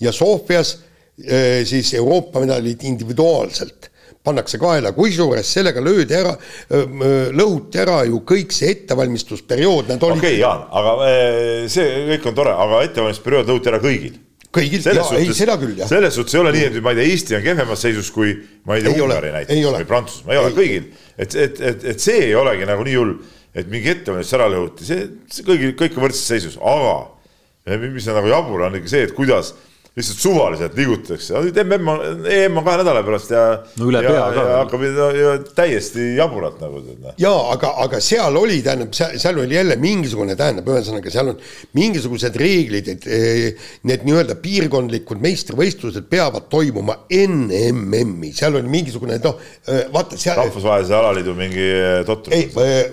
ja Sofias äh, siis Euroopa medalid individuaalselt. Pannakse kaela, kusjuures sellega löödi ära, äh, lõhuti ära ju kõik see ettevalmistusperiood, nad olid. okei okay,, Jaan, aga see kõik on tore, aga ettevalmistusperiood lõhuti ära kõigil kõigil, ei seda küll, jah. selles suhtes ei ole nii, et ma ei tea, Eesti on kehvemas seisus kui ma ei tea, Ungari näiteks või Prantsusmaa, ei ole kõigil. et, et, et, et see ei olegi nagu nii hull, et mingi ettevalmistus ära lõhuti, see, see kõigil, kõik on võrdses seisus, aga mis on nagu jabur, on ikka see, et kuidas lihtsalt suvaliselt liigutatakse, nüüd MM on, EM on kahe nädala pärast ja no üle pea ka. hakkab ja, ja täiesti jaburalt nagu. Noh. jaa, aga, aga seal oli, tähendab, seal oli jälle mingisugune, tähendab, ühesõnaga seal on mingisugused reeglid, et eh, need nii-öelda piirkondlikud meistrivõistlused peavad toimuma enne MM-i, seal oli mingisugune noh, eh, vaata seal. rahvusvahelise alaliidu mingi eh, totrus. ei,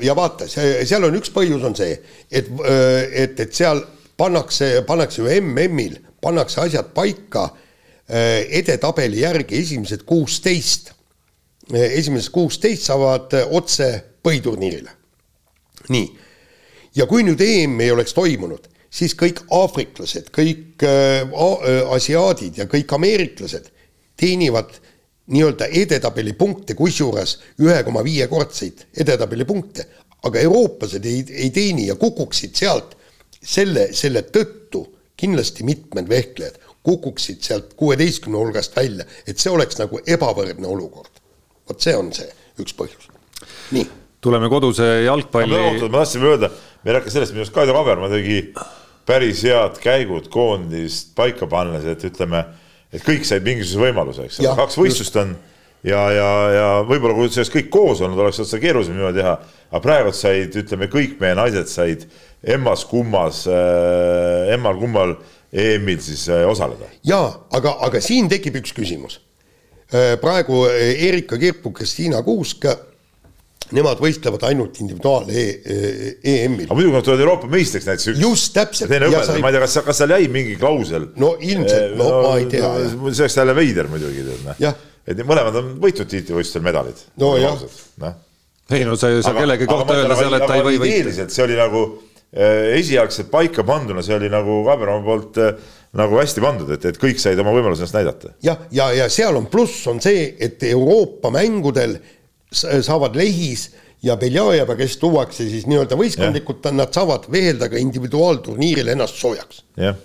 ja vaata, seal on üks põhjus on see, et, et, et seal pannakse, pannakse ju MM-il pannakse asjad paika äh, edetabeli järgi esimesed kuusteist, äh, esimesed kuusteist saavad äh, otse põhiturniirile. nii, ja kui nüüd EM ei oleks toimunud, siis kõik aafriklased, kõik asiaadid ja kõik ameeriklased teenivad nii-öelda edetabeli punkte, kusjuures ühe koma viiekordseid edetabeli punkte, aga eurooplased ei, ei teeni ja kukuksid sealt selle, selle tõttu kindlasti mitmed vehklejad kukuksid sealt kuueteistkümne hulgast välja, et see oleks nagu ebavõrdne olukord. vot see on see üks põhjus. nii. tuleme koduse jalgpalli. ma tahtsin öelda, me ei räägi sellest, minu arust Kaido Kaberma tegi päris head käigud koondist paika pannes, et ütleme, et kõik said mingisuguse võimaluse, eks ole, kaks võistlust on ja, ja, ja võib-olla kui see oleks kõik koos olnud, oleks seda keerulisem niimoodi teha, aga praegu said, ütleme, kõik meie naised said emmas-kummas äh,, emmal-kummal EM-il siis äh, osaleda. jaa, aga, aga siin tekib üks küsimus äh,. praegu äh, Erika Kirpu, Kristiina Kuusk, nemad võistlevad ainult individuaal e EM-il. aga muidugi nad tulevad Euroopa meistriks näiteks. just, täpselt. Sai... ma ei tea, kas, kas seal jäi mingi klausel? no ilmselt, no, no ma ei tea. see oleks jälle veider muidugi, tead et mõlemad on võitnud tiitlivõistlustel medalid. nojah. noh ei no sa ei saa kellegi kohta öelda seal, et ta ei või võita. see oli nagu Äh, esialgselt paika panduna, see oli nagu Kabermaa poolt äh, nagu hästi pandud, et, et kõik said oma võimaluse ennast näidata. jah, ja, ja, ja seal on pluss on see, et Euroopa mängudel saavad Lehis ja Beljajeva, kes tuuakse siis nii-öelda võistkondlikult, nad saavad veelda ka individuaalturniiril ennast soojaks. jah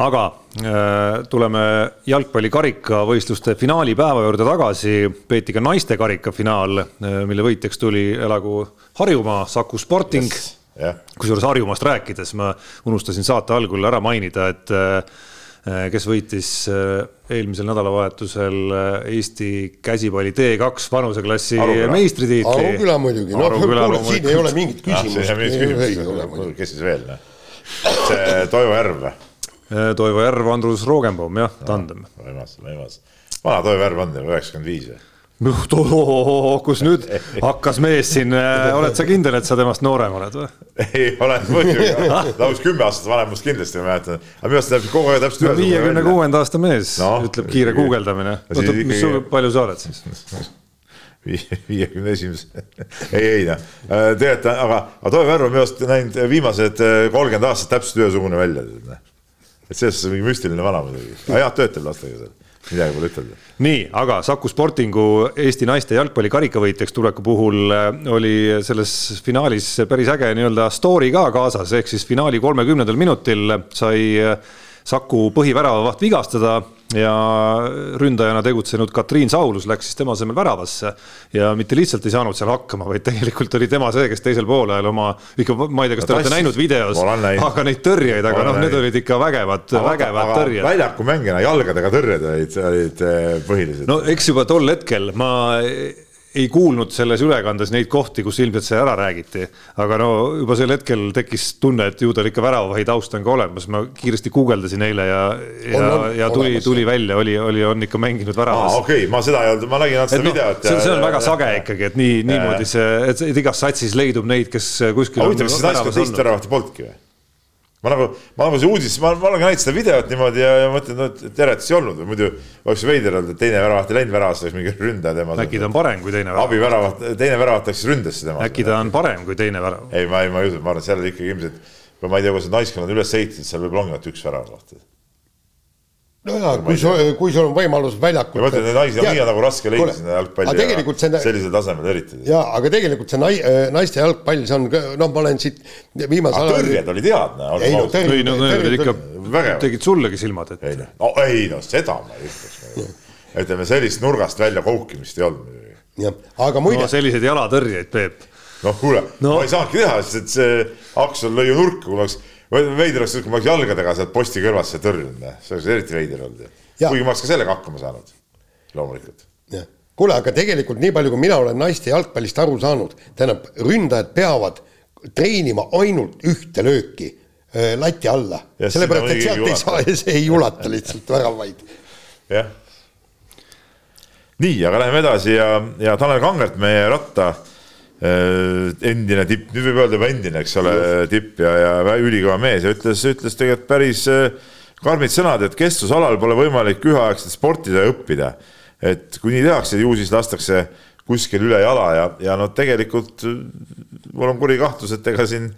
aga äh, tuleme jalgpalli karikavõistluste finaalipäeva juurde tagasi. peeti ka naiste karikafinaal, mille võitjaks tuli elagu Harjumaa, Saku Sporting yes kusjuures Harjumaast rääkides ma unustasin saate algul ära mainida, et äh, kes võitis äh, eelmisel nädalavahetusel äh, Eesti käsipalli T2 vanuseklassi meistritiitli. Aruküla muidugi, no kuule, siin ei ole mingit küsimust. kes siis veel, noh? see Toivo Järv või? Toivo Järv, Andrus Roogenbaum, jah, tandem. võimas, võimas. vana Toivo Järv on ju, üheksakümmend viis või? kus nüüd hakkas mees siin, äh, oled sa kindel, et sa temast noorem oled või? ei ole muidugi, oleks kümme aastat vanem minust kindlasti, ma mäletan. aga minu arust täpselt kogu aeg täpselt ühesugune. viiekümne kuuenda aasta mees no,, ütleb kiire guugeldamine. oota, mis sul, palju sa oled siis? viiekümne esimese, ei, ei noh, äh, tegelikult aga, aga Toivo Värv on minu arust näinud viimased äh, kolmkümmend aastat täpselt ühesugune välja. Et selles suhtes mingi müstiline vana muidugi, aga jah, töötab lastega seal. Midagi pole ütelda. nii, aga Saku Sportingu Eesti naiste jalgpalli karikavõitjaks tuleku puhul äh, oli selles finaalis päris äge nii-öelda story ka kaasas, ehk siis finaali kolmekümnendal minutil sai Saku põhiväravaht vigastada ja ründajana tegutsenud Katriin Saulus läks siis tema asemel väravasse ja mitte lihtsalt ei saanud seal hakkama, vaid tegelikult oli tema see, kes teisel poolel oma, ikka ma ei tea, kas te olete näinud videos, aga neid tõrjeid, aga noh, need olid ikka vägevad, vägevad tõrjed. väljaku mängijana jalgadega tõrjed olid, olid eh, põhilised. no eks juba tol hetkel ma ei kuulnud selles ülekandes neid kohti, kus ilmselt see ära räägiti. aga no juba sel hetkel tekkis tunne, et ju tal ikka väravavahi taust on ka olemas, ma kiiresti guugeldasin eile ja, ja, ja tuli, tuli välja, oli, oli, on ikka mänginud väravas. okei okay,, ma seda ei olnud, ma nägin ainult seda no, videot. see, see on väga sage ikkagi, et nii, niimoodi see, et igas satsis leidub neid, kes kuskil. huvitav, kas siis naistel teist väravat polnudki või? Ma nagu, ma nagu see uudis, ma, ma olen ka näinud seda videot niimoodi ja, ja mõtlen, no teretist ei olnud, muidu oleks veider olnud, et teine väravaht ei läinud väravasse, oleks mingi ründaja tema. äkki ta on parem kui teine värav. abiväravat, teine väravat läks ründasse tema. äkki ta on parem kui teine värav. ei, ma ei, ma ei usu, ma arvan, et seal ikkagi ilmselt, ma ei tea, kuidas need naiskonnad üles ehitasid, seal võib-olla ongi ainult üks väravaht no jaa, kui sul, kui sul on võimalus väljakul. ma mõtlen, et naisi on nii nagu raske leida sinna jalgpalli tegelikult see, sellisel tasemel eriti. jaa, aga tegelikult see nai-, äh, naiste jalgpall, see on, noh, ma olen siit viimasel ajal. tõrjed olid head, näe. ei no tõrjed, ei no need olid ikka, tegid sullegi silmad ette. ei noh, no ei noh, seda ma ei ütleks. ütleme sellist nurgast välja koukimist ei olnud muidugi. jah, aga muide no,. selliseid jalatõrjeid, Peep. noh, kuule no., ma ei saanudki teha, sest et see Aksel lõi ju nurka, kui oleks veider oleks, kui ma oleks jalgadega sealt posti kõrvasse tõrjunud, see oleks eriti veider olnud. kuigi ma oleks ka sellega hakkama saanud, loomulikult. kuule, aga tegelikult nii palju, kui mina olen naiste jalgpallist aru saanud, tähendab, ründajad peavad treenima ainult ühte lööki äh, lati alla, sellepärast et sealt ei saa see ei ulata lihtsalt väravaid. jah. nii, aga läheme edasi ja, ja Tanel Kangert, meie ratta endine tipp, nüüd võib öelda juba endine, eks ole, tipp ja, ja ülikõva mees ja ütles, ütles tegelikult päris äh, karmid sõnad, et kestvusalal pole võimalik üheaegselt sportida ja õppida. et kui nii tehakse, ju siis lastakse kuskil üle jala ja, ja no tegelikult äh, mul on kuri kahtlus, et ega siin,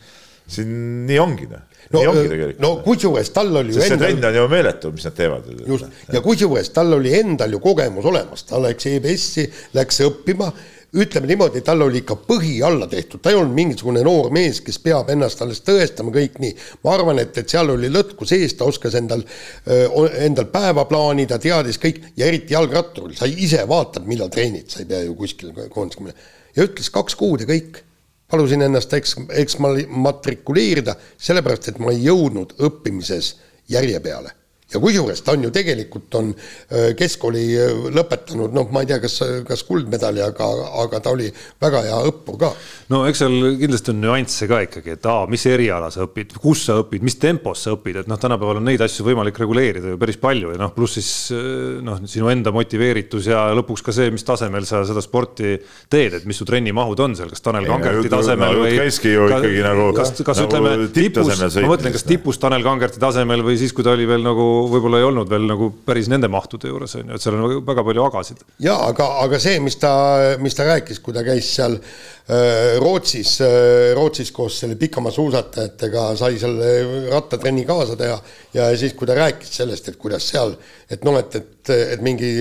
siin nii ongi noh no, nii ongi tegelikult. no kusjuures tal oli ju endal. see trend on ju meeletu, mis nad teevad. just, ja kusjuures tal oli endal ju kogemus olemas, ta läks EBS-i, läks õppima ütleme niimoodi, tal oli ikka põhi alla tehtud, ta ei olnud mingisugune noor mees, kes peab ennast alles tõestama, kõik nii. ma arvan, et, et seal oli lõtku sees, ta oskas endal, endal päeva plaanida, teadis kõik ja eriti jalgratturil, sa ise vaatad, millal treenid, sa ei pea ju kuskil koondisega minema. ja ütles kaks kuud ja kõik. palusin ennast eks, eks matrikuleerida, sellepärast et ma ei jõudnud õppimises järje peale ja kusjuures ta on ju tegelikult on äh, keskkooli äh, lõpetanud, noh, ma ei tea, kas, kas kuldmedali, aga, aga ta oli väga hea õppur ka. no eks seal kindlasti on nüansse ka ikkagi, et aa, mis eriala sa õpid, kus sa õpid, mis tempos sa õpid, et noh, tänapäeval on neid asju võimalik reguleerida ju päris palju ja noh, pluss siis äh, noh, sinu enda motiveeritus ja lõpuks ka see, mis tasemel sa seda sporti teed, et mis su trennimahud on seal, kas Tanel Kangerti tasemel no, või. käiski ju ikkagi nagu. kas, kas nagu ütleme tipus, ma mõtlen, kas tipus Tanel Kangerti tasemel või siis, kui ta oli veel nagu võib-olla ei olnud veel nagu päris nende mahtude juures on ju, et seal on väga palju agasid. ja aga, aga see, mis ta, mis ta rääkis, kui ta käis seal äh, Rootsis äh,, Rootsis koos selle pikamaasuusatajatega, sai selle rattatrenni kaasa teha ja siis, kui ta rääkis sellest, et kuidas seal, et noh, et, et, et mingi,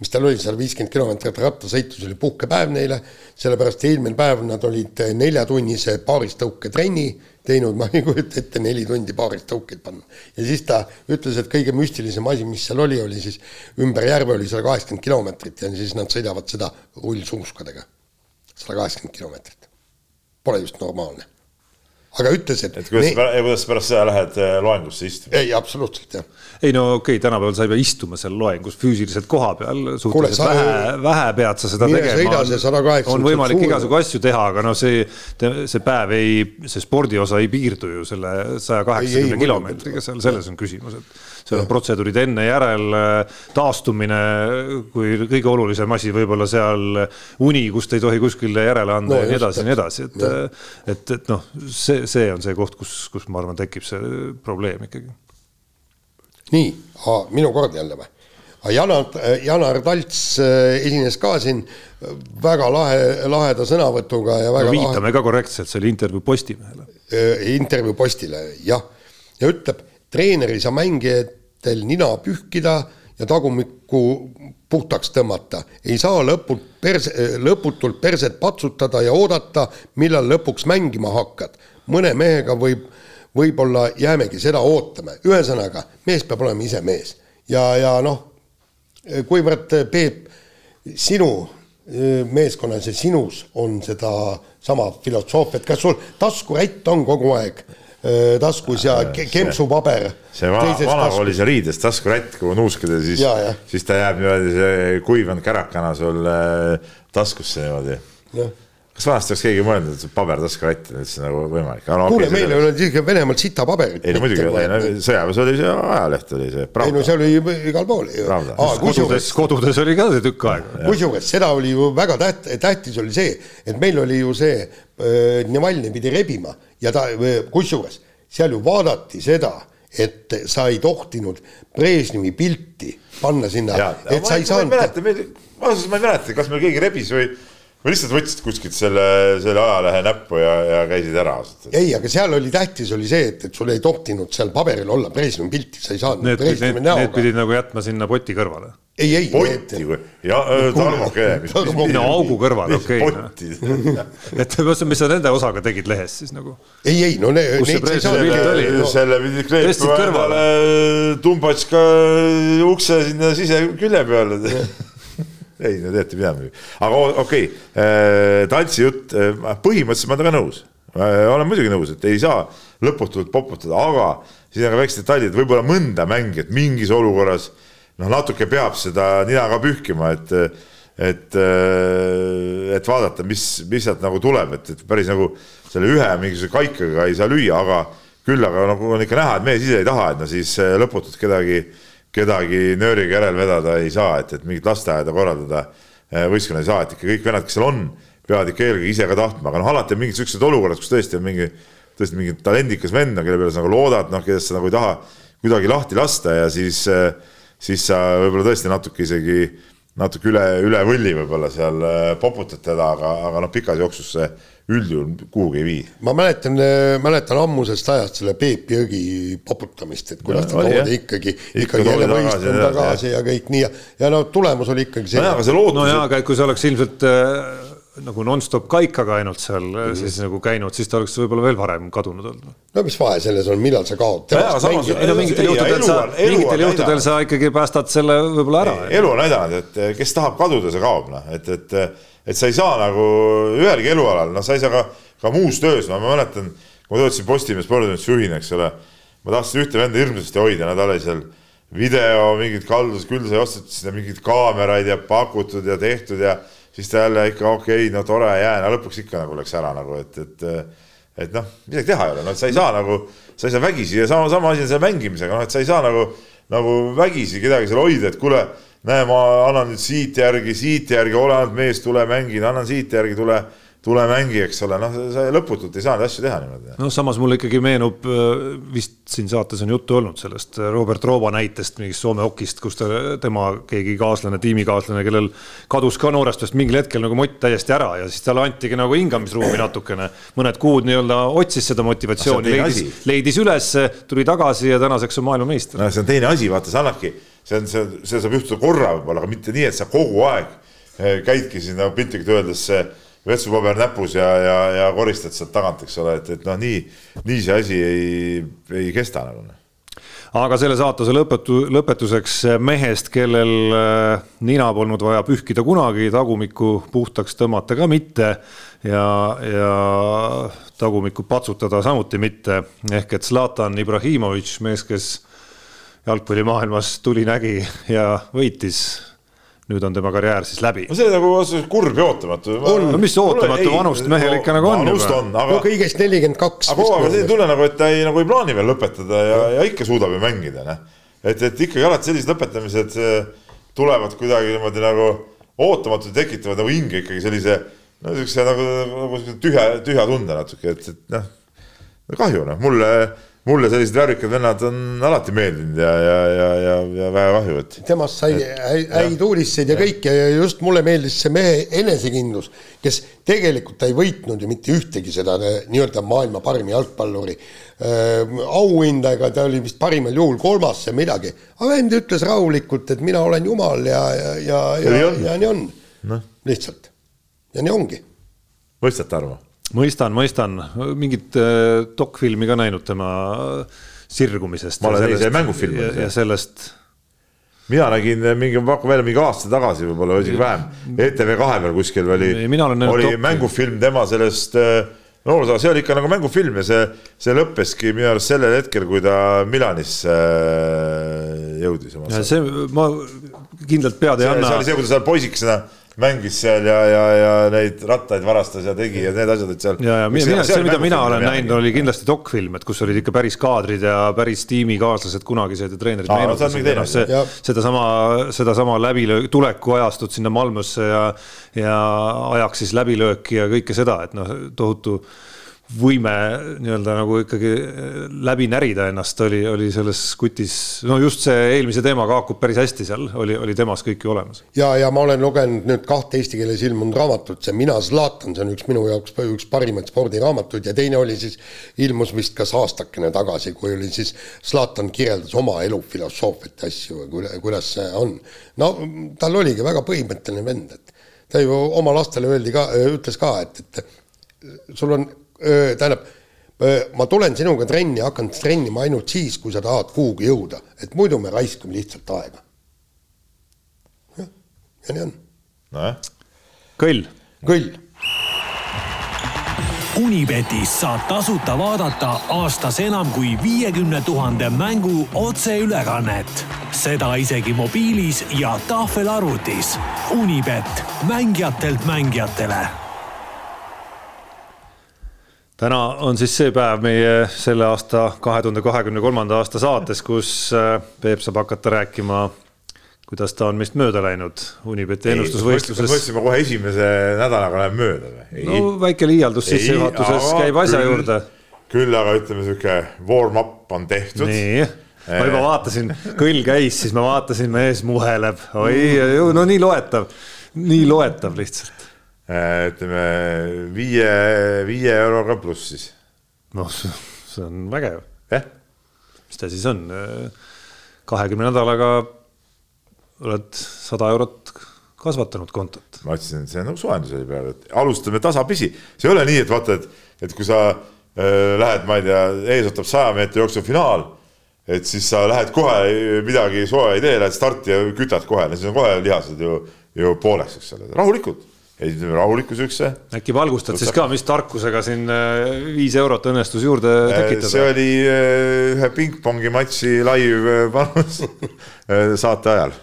mis tal oli seal viiskümmend kilomeetrit rattasõitu, see oli puhkepäev neile, sellepärast eelmine päev nad olid neljatunnise paaristõuketrenni teinud, ma ei kujuta ette, neli tundi paaris tõukeid panna. ja siis ta ütles, et kõige müstilisem asi, mis seal oli, oli siis ümber järve oli sada kaheksakümmend kilomeetrit ja siis nad sõidavad seda rullsuuskadega. sada kaheksakümmend kilomeetrit. Pole just normaalne. Aga ütles, et. et kuidas, kuidas pärast seda lähed äh, loengusse istuma? ei, absoluutselt jah ei no okei okay,, tänapäeval sa ei pea istuma seal loengus füüsiliselt koha peal, suhteliselt Kuule, vähe, vähe pead sa seda tegema. on võimalik igasugu asju teha, aga no see, see päev ei, see spordiosa ei piirdu ju selle saja kaheksakümne kilomeetriga seal, selles on küsimus, et seal on protseduurid enne-järel, taastumine kui kõige olulisem asi, võib-olla seal uni, kust ei tohi kuskile järele anda no, ja nii edasi ja nii edasi, et, et, et noh, see, see on see koht, kus, kus ma arvan, tekib see probleem ikkagi. nii, minu kord jälle või? Janar, Janar Talts äh, esines ka siin väga lahe, laheda sõnavõtuga ja väga no, viitame lahe... ka korrektselt, see oli intervjuu Postimehele. Äh, intervjuu Postile, jah. ja ütleb, treener ei saa mängijatel nina pühkida ja tagumikku puhtaks tõmmata. ei saa lõpult perse, lõputult perset patsutada ja oodata, millal lõpuks mängima hakkad. mõne mehega võib, võib-olla jäämegi seda ootama. ühesõnaga, mees peab olema ise mees. ja, ja noh kuivõrd Peep, sinu eh, meeskonnas ja sinus on seda sama filosoofiat, kas sul taskurätt on kogu aeg taskus ja kempsupaber? see vana, vanakoolis ja riides taskurätt, kuhu nuuskida, siis, siis ta jääb niimoodi, see kuivanud kärakana sul eh, taskusse niimoodi kas vanasti oleks keegi mõelnud, et pabertaskurätt on üldse nagu võimalik? No, kuule, meil ei olnud isegi Venemaalt sita paberit. ei no muidugi, sõjaväes oli see ajaleht oli see. ei no see oli igal pool. kodudes, kodudes oli ka see tükk aega. kusjuures seda oli ju väga täht-, tähtis oli see, et meil oli ju see äh,, Navalnõi pidi rebima ja ta, kusjuures seal ju vaadati seda, et sa ei tohtinud Brežnevi pilti panna sinna, et sa ei saanud. ma ei mäleta, ma ei mäleta, kas meil keegi rebis või või lihtsalt võtsid kuskilt selle, selle ajalehe näppu ja, ja käisid ära? ei, aga seal oli tähtis oli see, et, et sul ei tohtinud seal paberil olla Brežnevi pilti, sa ei saanud need, need, need pidid nagu jätma sinna poti kõrvale? ei, ei. potti või? ja Tarmo Kene. no augu kõrvale, okei okay,. et mis, mis sa nende osaga tegid lehes siis nagu? ei, ei no ne, kus see Brežnevi pilt oli? selle pidi kleepima endale tumbatška ukse sinna sisekülje peale ei, no teate midagi. aga okei okay., äh, Taltsi jutt, äh, põhimõtteliselt ma olen temaga nõus. Äh, olen muidugi nõus, et ei saa lõputult poputada, aga siin on ka väiksed detailid, võib-olla mõnda mängijat mingis olukorras noh, natuke peab seda nina ka pühkima, et et, et vaadata, mis, mis sealt nagu tuleb, et, et päris nagu selle ühe mingisuguse kaikaga ei saa lüüa, aga küll aga nagu on ikka näha, et mees ise ei taha, et no siis lõputult kedagi äh, kedagi nööriga järel vedada ei saa, et, et mingit lasteaeda korraldada eh, võistkonna ei saa, et ikka kõik vennad, kes seal on, peavad ikka eelkõige ise ka tahtma, aga noh, alati on mingid siuksed olukorrad, kus tõesti on mingi, tõesti mingi talendikas vend, kelle peale sa nagu loodad, noh, kellest sa nagu ei taha kuidagi lahti lasta ja siis, eh, siis sa võib-olla tõesti natuke isegi natuke üle, üle võlli võib-olla seal eh, poputad teda, aga, aga noh, pikas jooksus see üldjuhul kuhugi ei vii. ma mäletan, mäletan ammusest ajast selle Peep Jõgi poputamist, et kuidas ta toodi ikkagi, ikkagi jälle võistkond tagasi ja kõik nii ja, ja no tulemus oli ikkagi see. nojah, aga see lootus. nojah, aga kui see oleks ilmselt äh, nagu nonstop kaikaga ainult seal mm -hmm. siis nagu käinud, siis ta oleks võib-olla veel varem kadunud olnud. no mis vahe selles on, millal sa kaod? ei no mingitel juhtudel sa, mingitel juhtudel sa ikkagi päästad selle võib-olla ära. elu on näidanud, et kes tahab kaduda, see kaob, noh, et, et et sa ei saa nagu ühelgi elualal, noh, sa ei saa ka, ka muus töös, no ma mäletan, kui ma töötasin Postimehe sporditoimetusjuhina, eks ole, ma tahtsin ühte venda hirmsasti hoida, no tal oli seal video, mingid kaldus, küll sai ostetud sinna mingeid kaameraid ja pakutud ja tehtud ja siis ta jälle ikka okei okay,, no tore, jään, aga lõpuks ikka nagu läks ära nagu, et, et et noh, midagi teha ei ole, no et sa ei saa nagu, sa ei saa vägisi ja sama, sama asi on selle mängimisega, noh, et sa ei saa nagu, nagu vägisi kedagi seal hoida, et kuule näe, ma annan nüüd siit järgi, siit järgi, ole ainult mees, tule mängi, annan siit järgi, tule, tule mängi, eks ole, noh, sa lõputult ei saa neid asju teha niimoodi. noh, samas mulle ikkagi meenub, äh, vist siin saates on juttu olnud sellest äh, Robert Rooba näitest mingist Soome okist, kus ta, tema keegi kaaslane, tiimikaaslane, kellel kadus ka noorestest mingil hetkel nagu mott täiesti ära ja siis talle antigi nagu hingamisruumi natukene. mõned kuud nii-öelda otsis seda motivatsiooni, leidis, leidis üles, tuli tagasi ja tänaseks on maailmameister. no see on teine asi, vaata, see annabki see on, see, see saab juhtuda korra võib-olla, aga mitte nii, et sa kogu aeg eh, käidki sinna piltlikult öeldes vetsupaber näpus ja, ja, ja koristad sealt tagant, eks ole, et, et noh, nii, nii see asi ei, ei kesta nagu. Noh. aga selle saatuse lõpetu, lõpetuseks mehest, kellel eh, nina polnud vaja pühkida kunagi, tagumikku puhtaks tõmmata ka mitte ja, ja tagumikku patsutada samuti mitte, ehk et Zlatan Ibrahimovic, mees, kes jalgpallimaailmas tuli, nägi ja võitis nüüd on tema karjäär siis läbi. no see on nagu kurb ja ootamatu. no mis ootamatu, vanust mehel ikka nagu on. vanust on, aga no, kõigest nelikümmend kaks. aga kogu aeg on selline tunne nagu, et ta ei, nagu ei plaani veel lõpetada ja, ja ikka suudab ju mängida, noh. et, et ikkagi alati sellised lõpetamised tulevad kuidagi niimoodi nagu ootamatult tekitavad nagu hinge ikkagi sellise no siukse nagu, nagu tühja, tühja tunde natuke, et, et noh, kahju noh, mulle mulle sellised värvikad vennad on alati meeldinud ja, ja, ja, ja, ja väga kahju, et. temast sai häid uudiseid ja kõike ja just mulle meeldis see mehe enesekindlus, kes tegelikult ei võitnud ju mitte ühtegi seda nii-öelda maailma parima jalgpalluri äh, auhinda, ega ta oli vist parimal juhul kolmas või midagi. aga vend ütles rahulikult, et mina olen jumal ja, ja, ja, ja, ja, ja nii on no.. lihtsalt ja nii ongi. mõistate arvu? Mõistan, mõistan, mingit äh, dokfilmi ka näinud tema sirgumisest. ma olen ise mängufilmi. ja sellest. mina nägin mingi, ma hakkan välja mingi aasta tagasi võib-olla isegi vähem, ETV kahe peal kuskil oli, oli mängufilm tema sellest äh, noorusega, see oli ikka nagu mängufilm ja see, see lõppeski minu arust sellel hetkel, kui ta Milanisse äh, jõudis. see, ma kindlalt pead ei anna. see oli see, kui ta seal poisikesena mängis seal ja, ja, ja neid rattaid varastas ja tegi ja need asjad, et seal. ja, ja mina, see, mida mina olen näinud, oli kindlasti dokfilm, et kus olid ikka päris kaadrid ja päris tiimikaaslased, kunagised treenerid. No, see, sedasama, sedasama läbilöök, tuleku ajastut sinna Malmösse ja, ja ajaks siis läbilööki ja kõike seda, et noh, tohutu võime nii-öelda nagu ikkagi läbi närida ennast oli, oli selles kutis, no just see eelmise teemaga haakub päris hästi seal, oli, oli temas kõik ju olemas. ja, ja ma olen lugenud nüüd kahte eesti keeles ilmunud raamatut, see Mina Zlatan, see on üks minu jaoks üks parimaid spordiraamatuid ja teine oli siis, ilmus vist kas aastakene tagasi, kui oli siis Zlatan kirjeldas oma elufilosoofiat ja asju, kuidas see on. no tal oligi väga põhimõtteline vend, et ta ju oma lastele öeldi ka, ütles ka, et, et sul on tähendab, ma tulen sinuga trenni, hakkan trennima ainult siis, kui sa tahad kuhugi jõuda, et muidu me raiskame lihtsalt aega. jah, ja nii on. nojah. kõll. kõll. Unibetis saab tasuta vaadata aastas enam kui viiekümne tuhande mängu otseülekannet. seda isegi mobiilis ja tahvelarvutis. Unibet, mängijatelt mängijatele täna on siis see päev meie selle aasta, kahe tuhande kahekümne kolmanda aasta saates, kus äh, Peep saab hakata rääkima, kuidas ta on meist mööda läinud Unibeti ennustusvõistluses. mõtlesime kohe esimese nädalaga läheb mööda või? no väike liialdus sissejuhatuses käib asja küll, juurde. küll aga ütleme, sihuke warm-up on tehtud. nii ma juba vaatasin, kõll käis, siis ma vaatasin, mees muheleb, oi, no nii loetav, nii loetav lihtsalt ütleme viie, viie euroga pluss siis. noh, see on vägev. jah. mis ta siis on? kahekümne nädalaga oled sada eurot kasvatanud kontot. ma ütlesin, et see on nagu soojendus oli peal, et alustame tasapisi, see ei ole nii, et vaata, et, et kui sa äh, lähed, ma ei tea, ees ootab saja meetri jooksul finaal, et siis sa lähed kohe midagi sooja ei tee, lähed starti ja kütad kohe, siis on kohe lihased ju, ju pooleks, eks ole, rahulikult esitasime rahuliku siukse. äkki valgustad Võtab. siis ka, mis tarkusega siin äh, viis eurot õnnestus juurde äh, tekitada? see oli äh, ühe pingpongi matši live panus saate ajal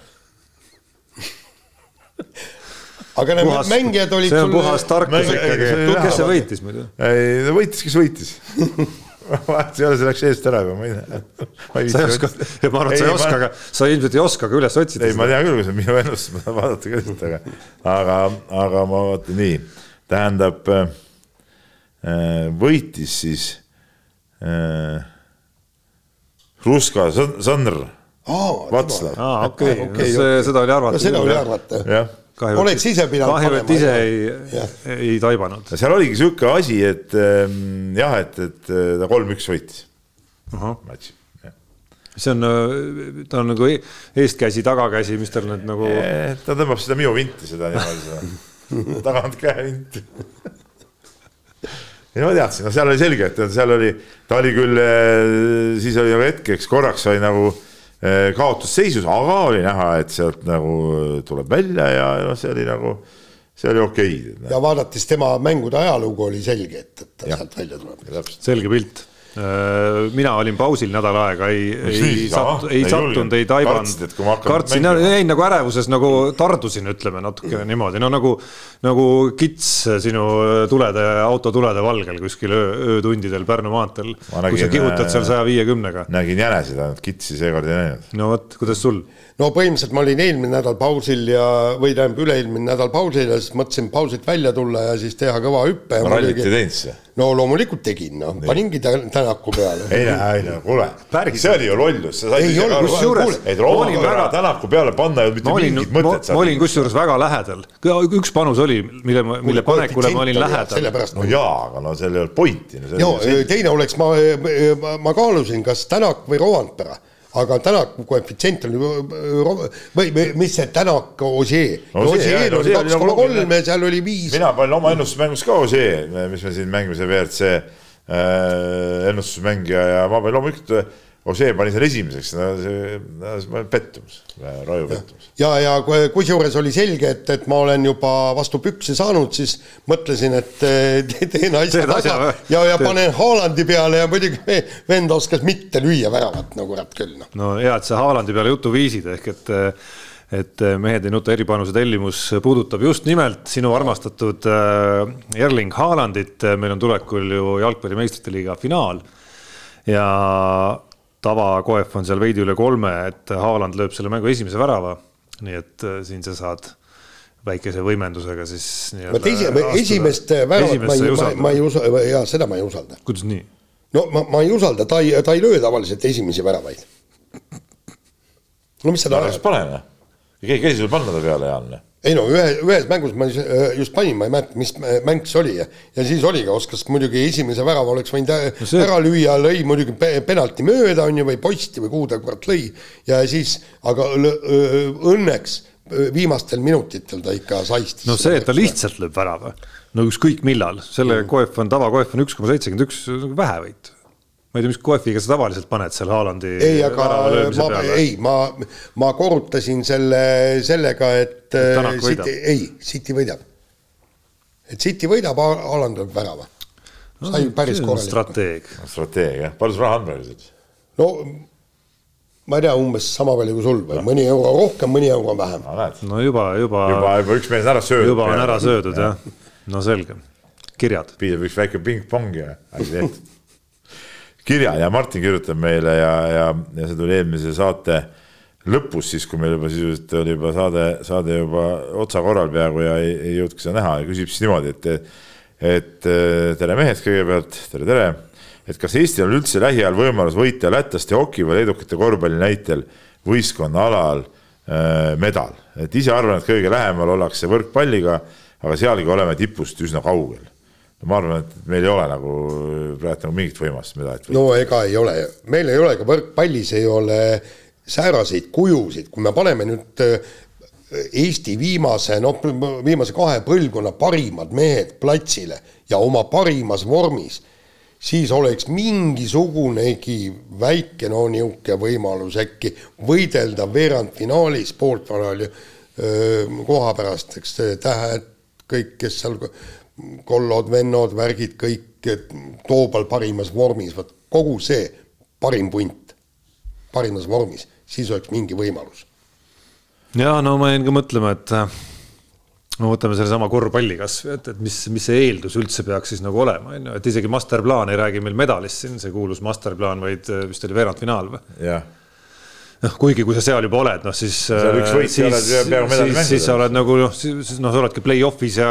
aga need puhas, mängijad olid see on sul... puhas tarkus ikkagi, kes see võitis muidu? ei, võitis, kes võitis vahet ei ole, see läks eest ära juba, ma ei tea. sa ei oska, ma arvan, et sa ei oska, aga sa ilmselt ei oska ka üles otsida. ei, ma tean küll, kui see on minu ennustus, ma tahan vaadata ka lihtsalt, aga, aga, aga ma vaatan nii, tähendab äh, võitis siis äh, Ruska Sõnr. Vatslav. okei, seda oli arvata. seda oli arvata. jah kahju, oled sa ise pidanud kahju, et ise ei, ei taibanud. seal oligi sihuke asi, et ähm, jah, et, et ta kolm-üks võitis. Matši see on, äh, ta on nagu e-, eestkäsi, tagakäsi, mis tal need nagu. ta tõmbab seda minu vinti, seda niimoodi, seda tagantkäe vinti ei no ma teadsin, no seal oli selge, et seal oli, ta oli küll, äh, siis oli nagu hetkeks korraks oli nagu Eh, kaotusseisus, aga oli näha, et sealt nagu tuleb välja ja noh, see oli nagu, see oli okei okay.. ja vaadates tema mängude ajalugu oli selge, et, et ta ja. sealt välja tuleb. selge pilt Äh, mina olin pausil nädal aega, ei, ei sattu, ei sattunud, ei taibanud. kartsin, jäin nagu ärevuses nagu tardusin, ütleme natuke niimoodi, no nagu, nagu kits sinu tulede, auto tulede valgel kuskil öö, öötundidel Pärnu maanteel. kui sa kihutad seal äh, saja viiekümnega. nägin jänesid ainult, kitsi seekord ei näinud. no vot, kuidas sul? No põhimõtteliselt ma olin eelmine nädal pausil ja, või tähendab üle-eelmine nädal pausil ja siis mõtlesin pausilt välja tulla ja siis teha kõva hüppe. rallit ei teinud siis? no loomulikult tegin, noh, paningi Tänaku peale. ei no, ei no kuule, see oli ju lollus. ei olnud, kusjuures. et Rooma väga Tänaku peale panna ei olnud mitte olin, mingit mõtet. ma olin kusjuures väga lähedal, üks panus oli, mille, mille panekule ma olin lähedal. no jaa, aga no seal ei olnud pointi no,. teine oleks, ma, ma kaalusin, kas Tänak või Rovanpera aga Tänaku koefitsient on või, või mis see Tänak, Ossier no,. Ossier oli kaks koma kolm ja seal oli viis. mina panin oma ennustusmängus ka Ossier, mis me siin mängime, see WRC äh, ennustusmängija ja ma panin loomulikult Osee pani selle esimeseks, see pettumus, raju pettumus. ja, ja kusjuures oli selge, et, et ma olen juba vastu pükse saanud, siis mõtlesin, et teen asja taga. ja, ja panen Haalandi peale ja muidugi vend oskas mitte lüüa väravat, no kurat küll noh. no hea, et sa Haalandi peale juttu viisid, ehk et et mehed ei nuta eripanuse tellimus puudutab just nimelt sinu armastatud äh, Erling Haalandit, meil on tulekul ju jalgpalli meistrite liiga finaal. Ja tavakoef on seal veidi üle kolme, et Haaland lööb selle mängu esimese värava. nii et äh, siin sa saad väikese võimendusega siis. ma teise, esimest väravat ma ei, ma, ma ei usalda, jaa, seda ma ei usalda. kuidas nii? no ma, ma ei usalda, ta ei, ta ei löö tavaliselt esimesi väravaid. no mis sa tahad? pane noh, keegi käis sul panna ta peale, Jaan ei no ühe, ühes mängus ma äh, just panin, ma ei mäleta, mis mäng see oli ja, ja siis oligi, oskas muidugi esimese värava oleks võinud no see... ära lüüa, lõi muidugi penalti mööda, on ju, või posti või kuhu ta kurat lõi. ja siis, aga õnneks viimastel minutitel ta ikka saistis. no see, et ta lihtsalt lööb värava, no ükskõik millal, selle mm. koef on, tavakoef on üks koma seitsekümmend üks, vähevõit ma ei tea, mis kohviga sa tavaliselt paned seal Haalandi ei, aga ma, ei, ma, ma korrutasin selle sellega, et City, ei, City võidab. et City võidab, Haaland lööb värava. sai no, päris korralik. strateeg. strateeg, jah. palju sul raha on praegu siis? no ma ei tea, umbes sama palju kui sul või no. mõni euro rohkem, mõni euro vähem no,. no juba, juba. juba, juba üks mees on ära söödud. juba on ära söödud jah ja.. no selge, kirjad. piisab üks väike pingpong ja asi tehtud kirja ja Martin kirjutab meile ja, ja, ja see tuli eelmise saate lõpus, siis kui meil juba sisuliselt oli juba saade, saade juba otsakorral peaaegu ja ei, ei jõudnudki seda näha ja küsib siis niimoodi, et, et tere mehed kõigepealt, tere, tere. et kas Eestil on üldse lähiajal võimalus võita lätlaste hoki või leedukate korvpalli näitel võistkonna alal äh, medal, et ise arvan, et kõige lähemal ollakse võrkpalliga, aga sealgi oleme tipust üsna kaugel ma arvan, et meil ei ole nagu praegu nagu mingit võimalust võita. no ega ei ole, meil ei ole ka võrkpallis ei ole sääraseid kujusid, kui me paneme nüüd äh, Eesti viimase, noh, viimase kahe põlvkonna parimad mehed platsile ja oma parimas vormis, siis oleks mingisugunegi väike, no niisugune võimalus äkki võidelda veerandfinaalis pooltfinaali äh, koha pärast, eks tähed, kõik, kes seal kollod, vennod, värgid, kõik Toobal parimas vormis, vot kogu see parim punt parimas vormis, siis oleks mingi võimalus. ja no ma jäin ka mõtlema, et no võtame sellesama korvpalli kasvõi, et, et mis, mis see eeldus üldse peaks siis nagu olema, on ju, et isegi masterplaan ei räägi meil medalist siin, see kuulus masterplaan, vaid vist oli veerandfinaal või? jah noh, kuigi kui sa seal juba oled, noh siis. siis, siis, siis sa oled nagu noh, siis noh, sa oledki play-off'is ja,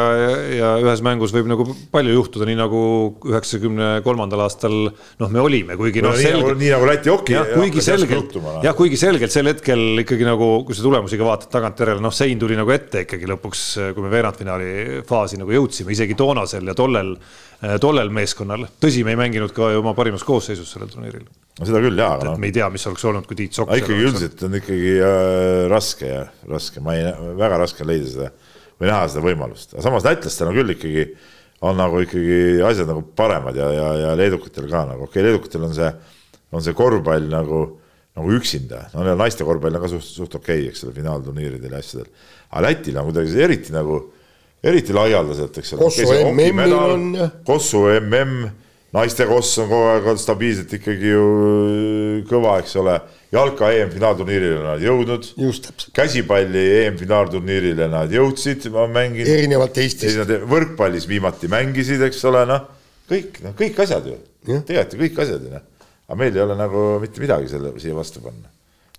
ja ühes mängus võib nagu palju juhtuda, nii nagu üheksakümne kolmandal aastal noh, me olime, kuigi noh no,. nii, nagu, nii nagu Läti hoki. jah, kuigi selgelt, jah, kuigi selgelt sel hetkel ikkagi nagu, kui sa tulemusi ka vaatad tagantjärele, noh, sein tuli nagu ette ikkagi lõpuks, kui me veerandfinaali faasi nagu jõudsime, isegi toonasel ja tollel, tollel meeskonnal. tõsi, me ei mänginud ka ju oma parimas koosseisus sellel turniiril no seda küll jaa, aga noh. me ei tea, mis oleks olnud, kui Tiit Sokk. ikkagi üldiselt on ikkagi äh, raske ja raske, ma ei, väga raske on leida seda või näha seda võimalust, aga samas lätlastel on küll ikkagi, on nagu ikkagi asjad nagu paremad ja, ja, ja leedukatel ka nagu, okei okay,, leedukatel on see, on see korvpall nagu, nagu üksinda, no neil naiste korvpall on ka suht, suht okei okay,, eks ole, finaalturniiridel ja asjadel. aga Lätil on kuidagi eriti nagu, eriti laialdaselt, eks ole. Kossu MM-il on. Kossu MM naiste koss on kogu aeg olnud stabiilselt ikkagi ju kõva, eks ole. jalka EM-finaalturniirile nad jõudnud. käsipalli EM-finaalturniirile nad jõudsid, ma mängin. erinevalt Eestist. võrkpallis viimati mängisid, eks ole, noh, kõik, noh, kõik asjad ju. tegelikult ju kõik asjad ju noh. aga meil ei ole nagu mitte midagi selle siia vastu panna.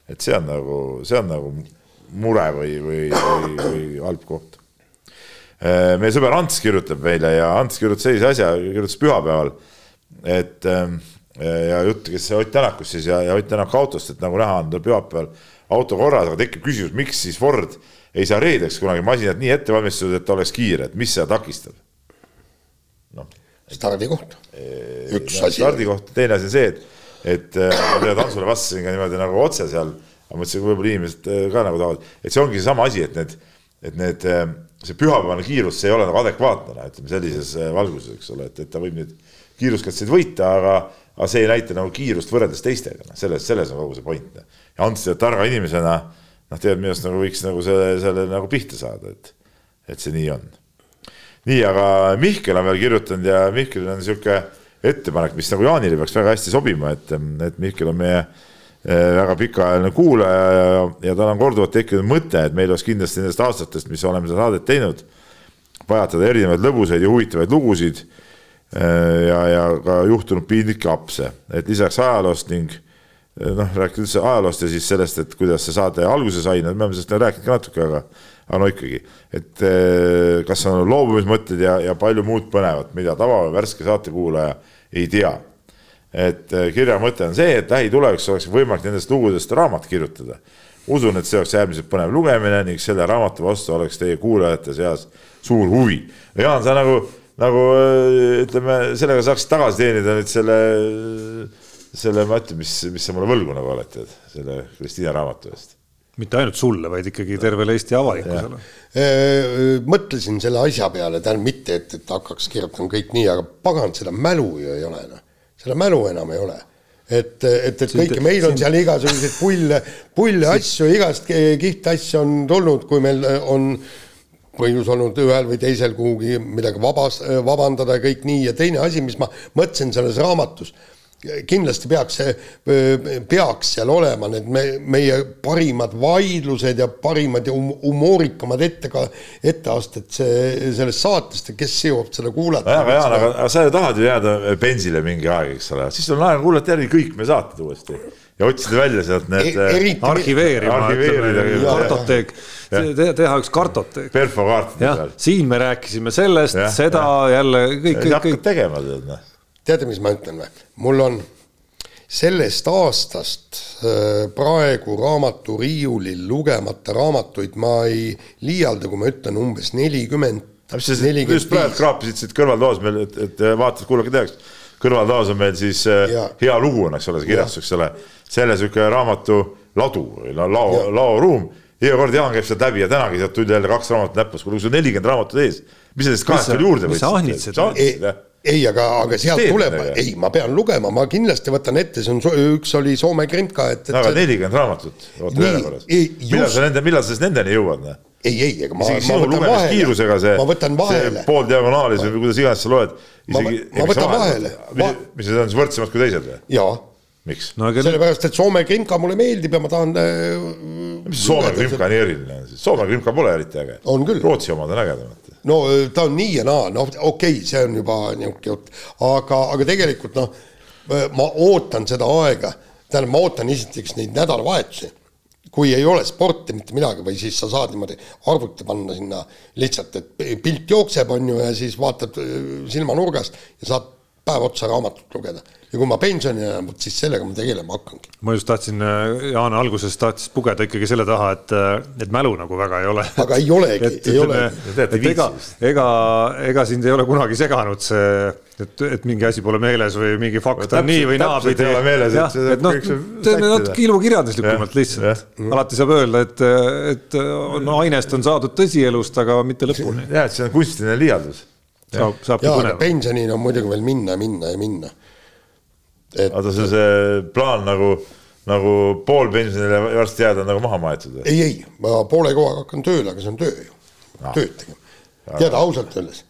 et see on nagu, see on nagu mure või, või, või, või halb koht Äh, meie sõber Ants kirjutab meile ja Ants kirjutas sellise asja, kirjutas pühapäeval, et ähm, ja jutt käis Ott Tänakust siis ja, ja Ott Tänaku autost, et nagu näha on tal pühapäeval auto korras, aga tekib küsimus, miks siis Ford ei saa reedeks kunagi masinat nii ette valmistatud, et oleks kiire, et mis seda takistab? noh. stardikoht, üks asi. stardikoht, teine asi on see, et, et äh, ma tead, Hansule vastasin ka niimoodi nagu otse seal, aga mõtlesin, võib-olla inimesed äh, ka nagu tahavad, et see ongi seesama asi, et need, et need see pühapäevane kiirus, see ei ole nagu adekvaatne, noh, ütleme sellises äh, valguses, eks ole, et, et ta võib nüüd kiiruskatseid võita, aga, aga see ei näita nagu kiirust võrreldes teistega, noh, selles, selles on kogu see point. Ja Ants targa inimesena, noh, tead, minu arust nagu võiks nagu selle, selle nagu pihta saada, et, et see nii on. nii, aga Mihkel on veel kirjutanud ja Mihkelil on niisugune ettepanek, mis nagu Jaanile peaks väga hästi sobima, et, et Mihkel on meie Eh, väga pikaajaline kuulaja ja, ja tal on korduvalt tekkinud mõte, et meil oleks kindlasti nendest aastatest, mis oleme seda saadet teinud, pajatada erinevaid lõbusaid ja huvitavaid lugusid ja, ja ka juhtunud piinlikke apse, et lisaks ajaloost ning eh, noh, rääkida üldse ajaloost ja siis sellest, et kuidas see saade alguse sai, no me oleme sellest rääkinud ka natuke, aga aga no ikkagi, et kas on loobumismõtted ja, ja palju muud põnevat, mida tava värske saatekuulaja ei tea et äh, kirja mõte on see, et lähitulevikus oleks võimalik nendest lugudest raamat kirjutada. usun, et see oleks äärmiselt põnev lugemine ning selle raamatu vastu oleks teie kuulajate seas suur huvi. Jaan, sa nagu, nagu äh, ütleme, sellega saaksid tagasi teenida nüüd selle, selle, ma ütlen, mis, mis sa mulle võlgu nagu oled, tead, selle Kristiina raamatu eest mitte ainult sulle, vaid ikkagi tervele Eesti avalikkusele. mõtlesin selle asja peale, tähendab mitte, et, et hakkaks kirjutama kõik nii, aga pagan, seda mälu ju ei ole noh seda mälu enam ei ole. et, et, et kõike, meil on seal igasuguseid pulle, pulle asju, igast kihvte asju on tulnud, kui meil on põhjus olnud ühel või teisel kuhugi midagi vabas, vabandada ja kõik nii. Ja teine asi, mis ma mõtlesin selles raamatus kindlasti peaks see, peaks seal olema need me, meie parimad vaidlused ja parimad ja um, humoorikamad ette, etteasted see, sellest saatest ja kes jõuab seda kuulata. aga Jaan, aga, sa ju tahad ju jääda bensile mingi aeg, eks ole, siis on aega kuulata järgi kõik meie saated uuesti ja otsida välja sealt need e. Eriti... arhiveerima, ütleme, kartoteek, teha üks kartoteek. perfokaartid. jah, siin me rääkisime sellest, seda ja. jälle kõik, kõik, kõik. tegema tead noh teate, mis ma ütlen või? mul on sellest aastast äh, praegu raamaturiiulil lugemata raamatuid, ma ei liialda, kui ma ütlen umbes nelikümmend. mis sa just praegu kraapisid siit kõrvaltoas meil, et, et vaatajad kuulake teaks, kõrvaltoas on meil siis äh, ja. hea lugu on, eks ole, see kirjastus, eks ole, selle sihuke raamatu ladu või lao, laoruum iga kord Jaan käib sealt läbi ja tänagi sealt tuli jälle kaks raamatut näppus, kuule kui sul nelikümmend raamatut ees, mis sa nendest kahest veel juurde võtsid? ei, aga, aga sealt tuleb, ei, ma pean lugema, ma kindlasti võtan ette, see on, üks oli Soome Krimka, et, et. aga nelikümmend raamatut, oota järjekorras. millal sa nende, millal sa siis nendeni jõuad? Noh? Ei, ei, ega ma, ma võtan vahele. kiirusega see, see pool diagonaalis või kuidas iganes sa loed. isegi, ma, ma võtan vahele. mis need on siis võrdsemad kui teised või? jaa. miks no,? sellepärast, et Soome Krimka mulle meeldib ja ma tahan äh,. mis Soome Krimka nii eriline on, Soome Krimka pole eriti äge. Rootsi omad on ägedamad no ta on nii ja naa, noh okei okay,, see on juba niisugune jutt, aga, aga tegelikult noh, ma ootan seda aega, tähendab, ma ootan esiteks neid nädalavahetusi, kui ei ole sporti mitte midagi või siis sa saad niimoodi arvuti panna sinna lihtsalt, et pilt jookseb, on ju, ja siis vaatad äh, silmanurgast ja saad päev otsa raamatut lugeda ja kui ma pensionile jään, vot siis sellega ma tegelema hakkangi. ma just tahtsin, äh, Jaan alguses tahtis pugeda ikkagi selle taha, et, äh, et mälu nagu väga ei ole. aga ei olegi, ei olegi. et ega, ega, ega sind ei ole kunagi seganud see, et, et mingi asi pole meeles või mingi fakt on nii või naapidi. jah, et noh, teeme natuke ilukirjanduslikumalt lihtsalt. alati saab öelda, et, et no ainest on saadud tõsielust, aga mitte lõpuni. jah, et see on kunstiline liialdus. saab, saabki põnev. pensionini on muidugi veel minna, minna ja minna et.... oota, see, see plaan nagu, nagu poolpensionile varsti jääda on nagu maha maetud? ei, ei, ma poole kohaga hakkan tööle, aga see on töö ju no., tööd tegema. tead ausalt öeldes,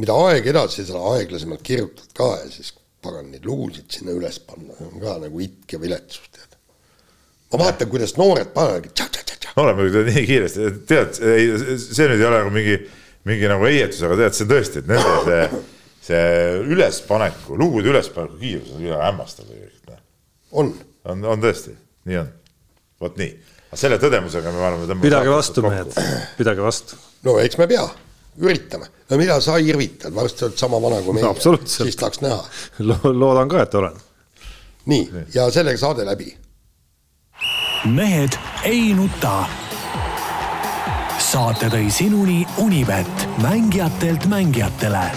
mida aeg edasi, seda aeglasemalt kirjutad ka ja siis pagan, neid lugusid sinna üles panna on ka nagu itk ja viletsus, tead. ma vaatan, kuidas noored panevad. noored muidugi nii kiiresti, tead, ei, see nüüd ei ole nagu mingi, mingi nagu heietus, aga tead, see tõesti, et nende see, see ülespaneku, lugude ülespaneku kiirus on üle hämmastav tegelikult. Noh. on. on, on tõesti, nii on. vot nii, aga selle tõdemusega me oleme. pidage vastu, mehed, pidage vastu. no eks me pea üritame, no mida sa irvitad, varsti oled sama vana kui meie no,, siis tahaks näha Lo. loodan ka, et olen. nii, ja sellega saade läbi. mehed ei nuta. saate tõi sinuni Unibet, mängijatelt mängijatele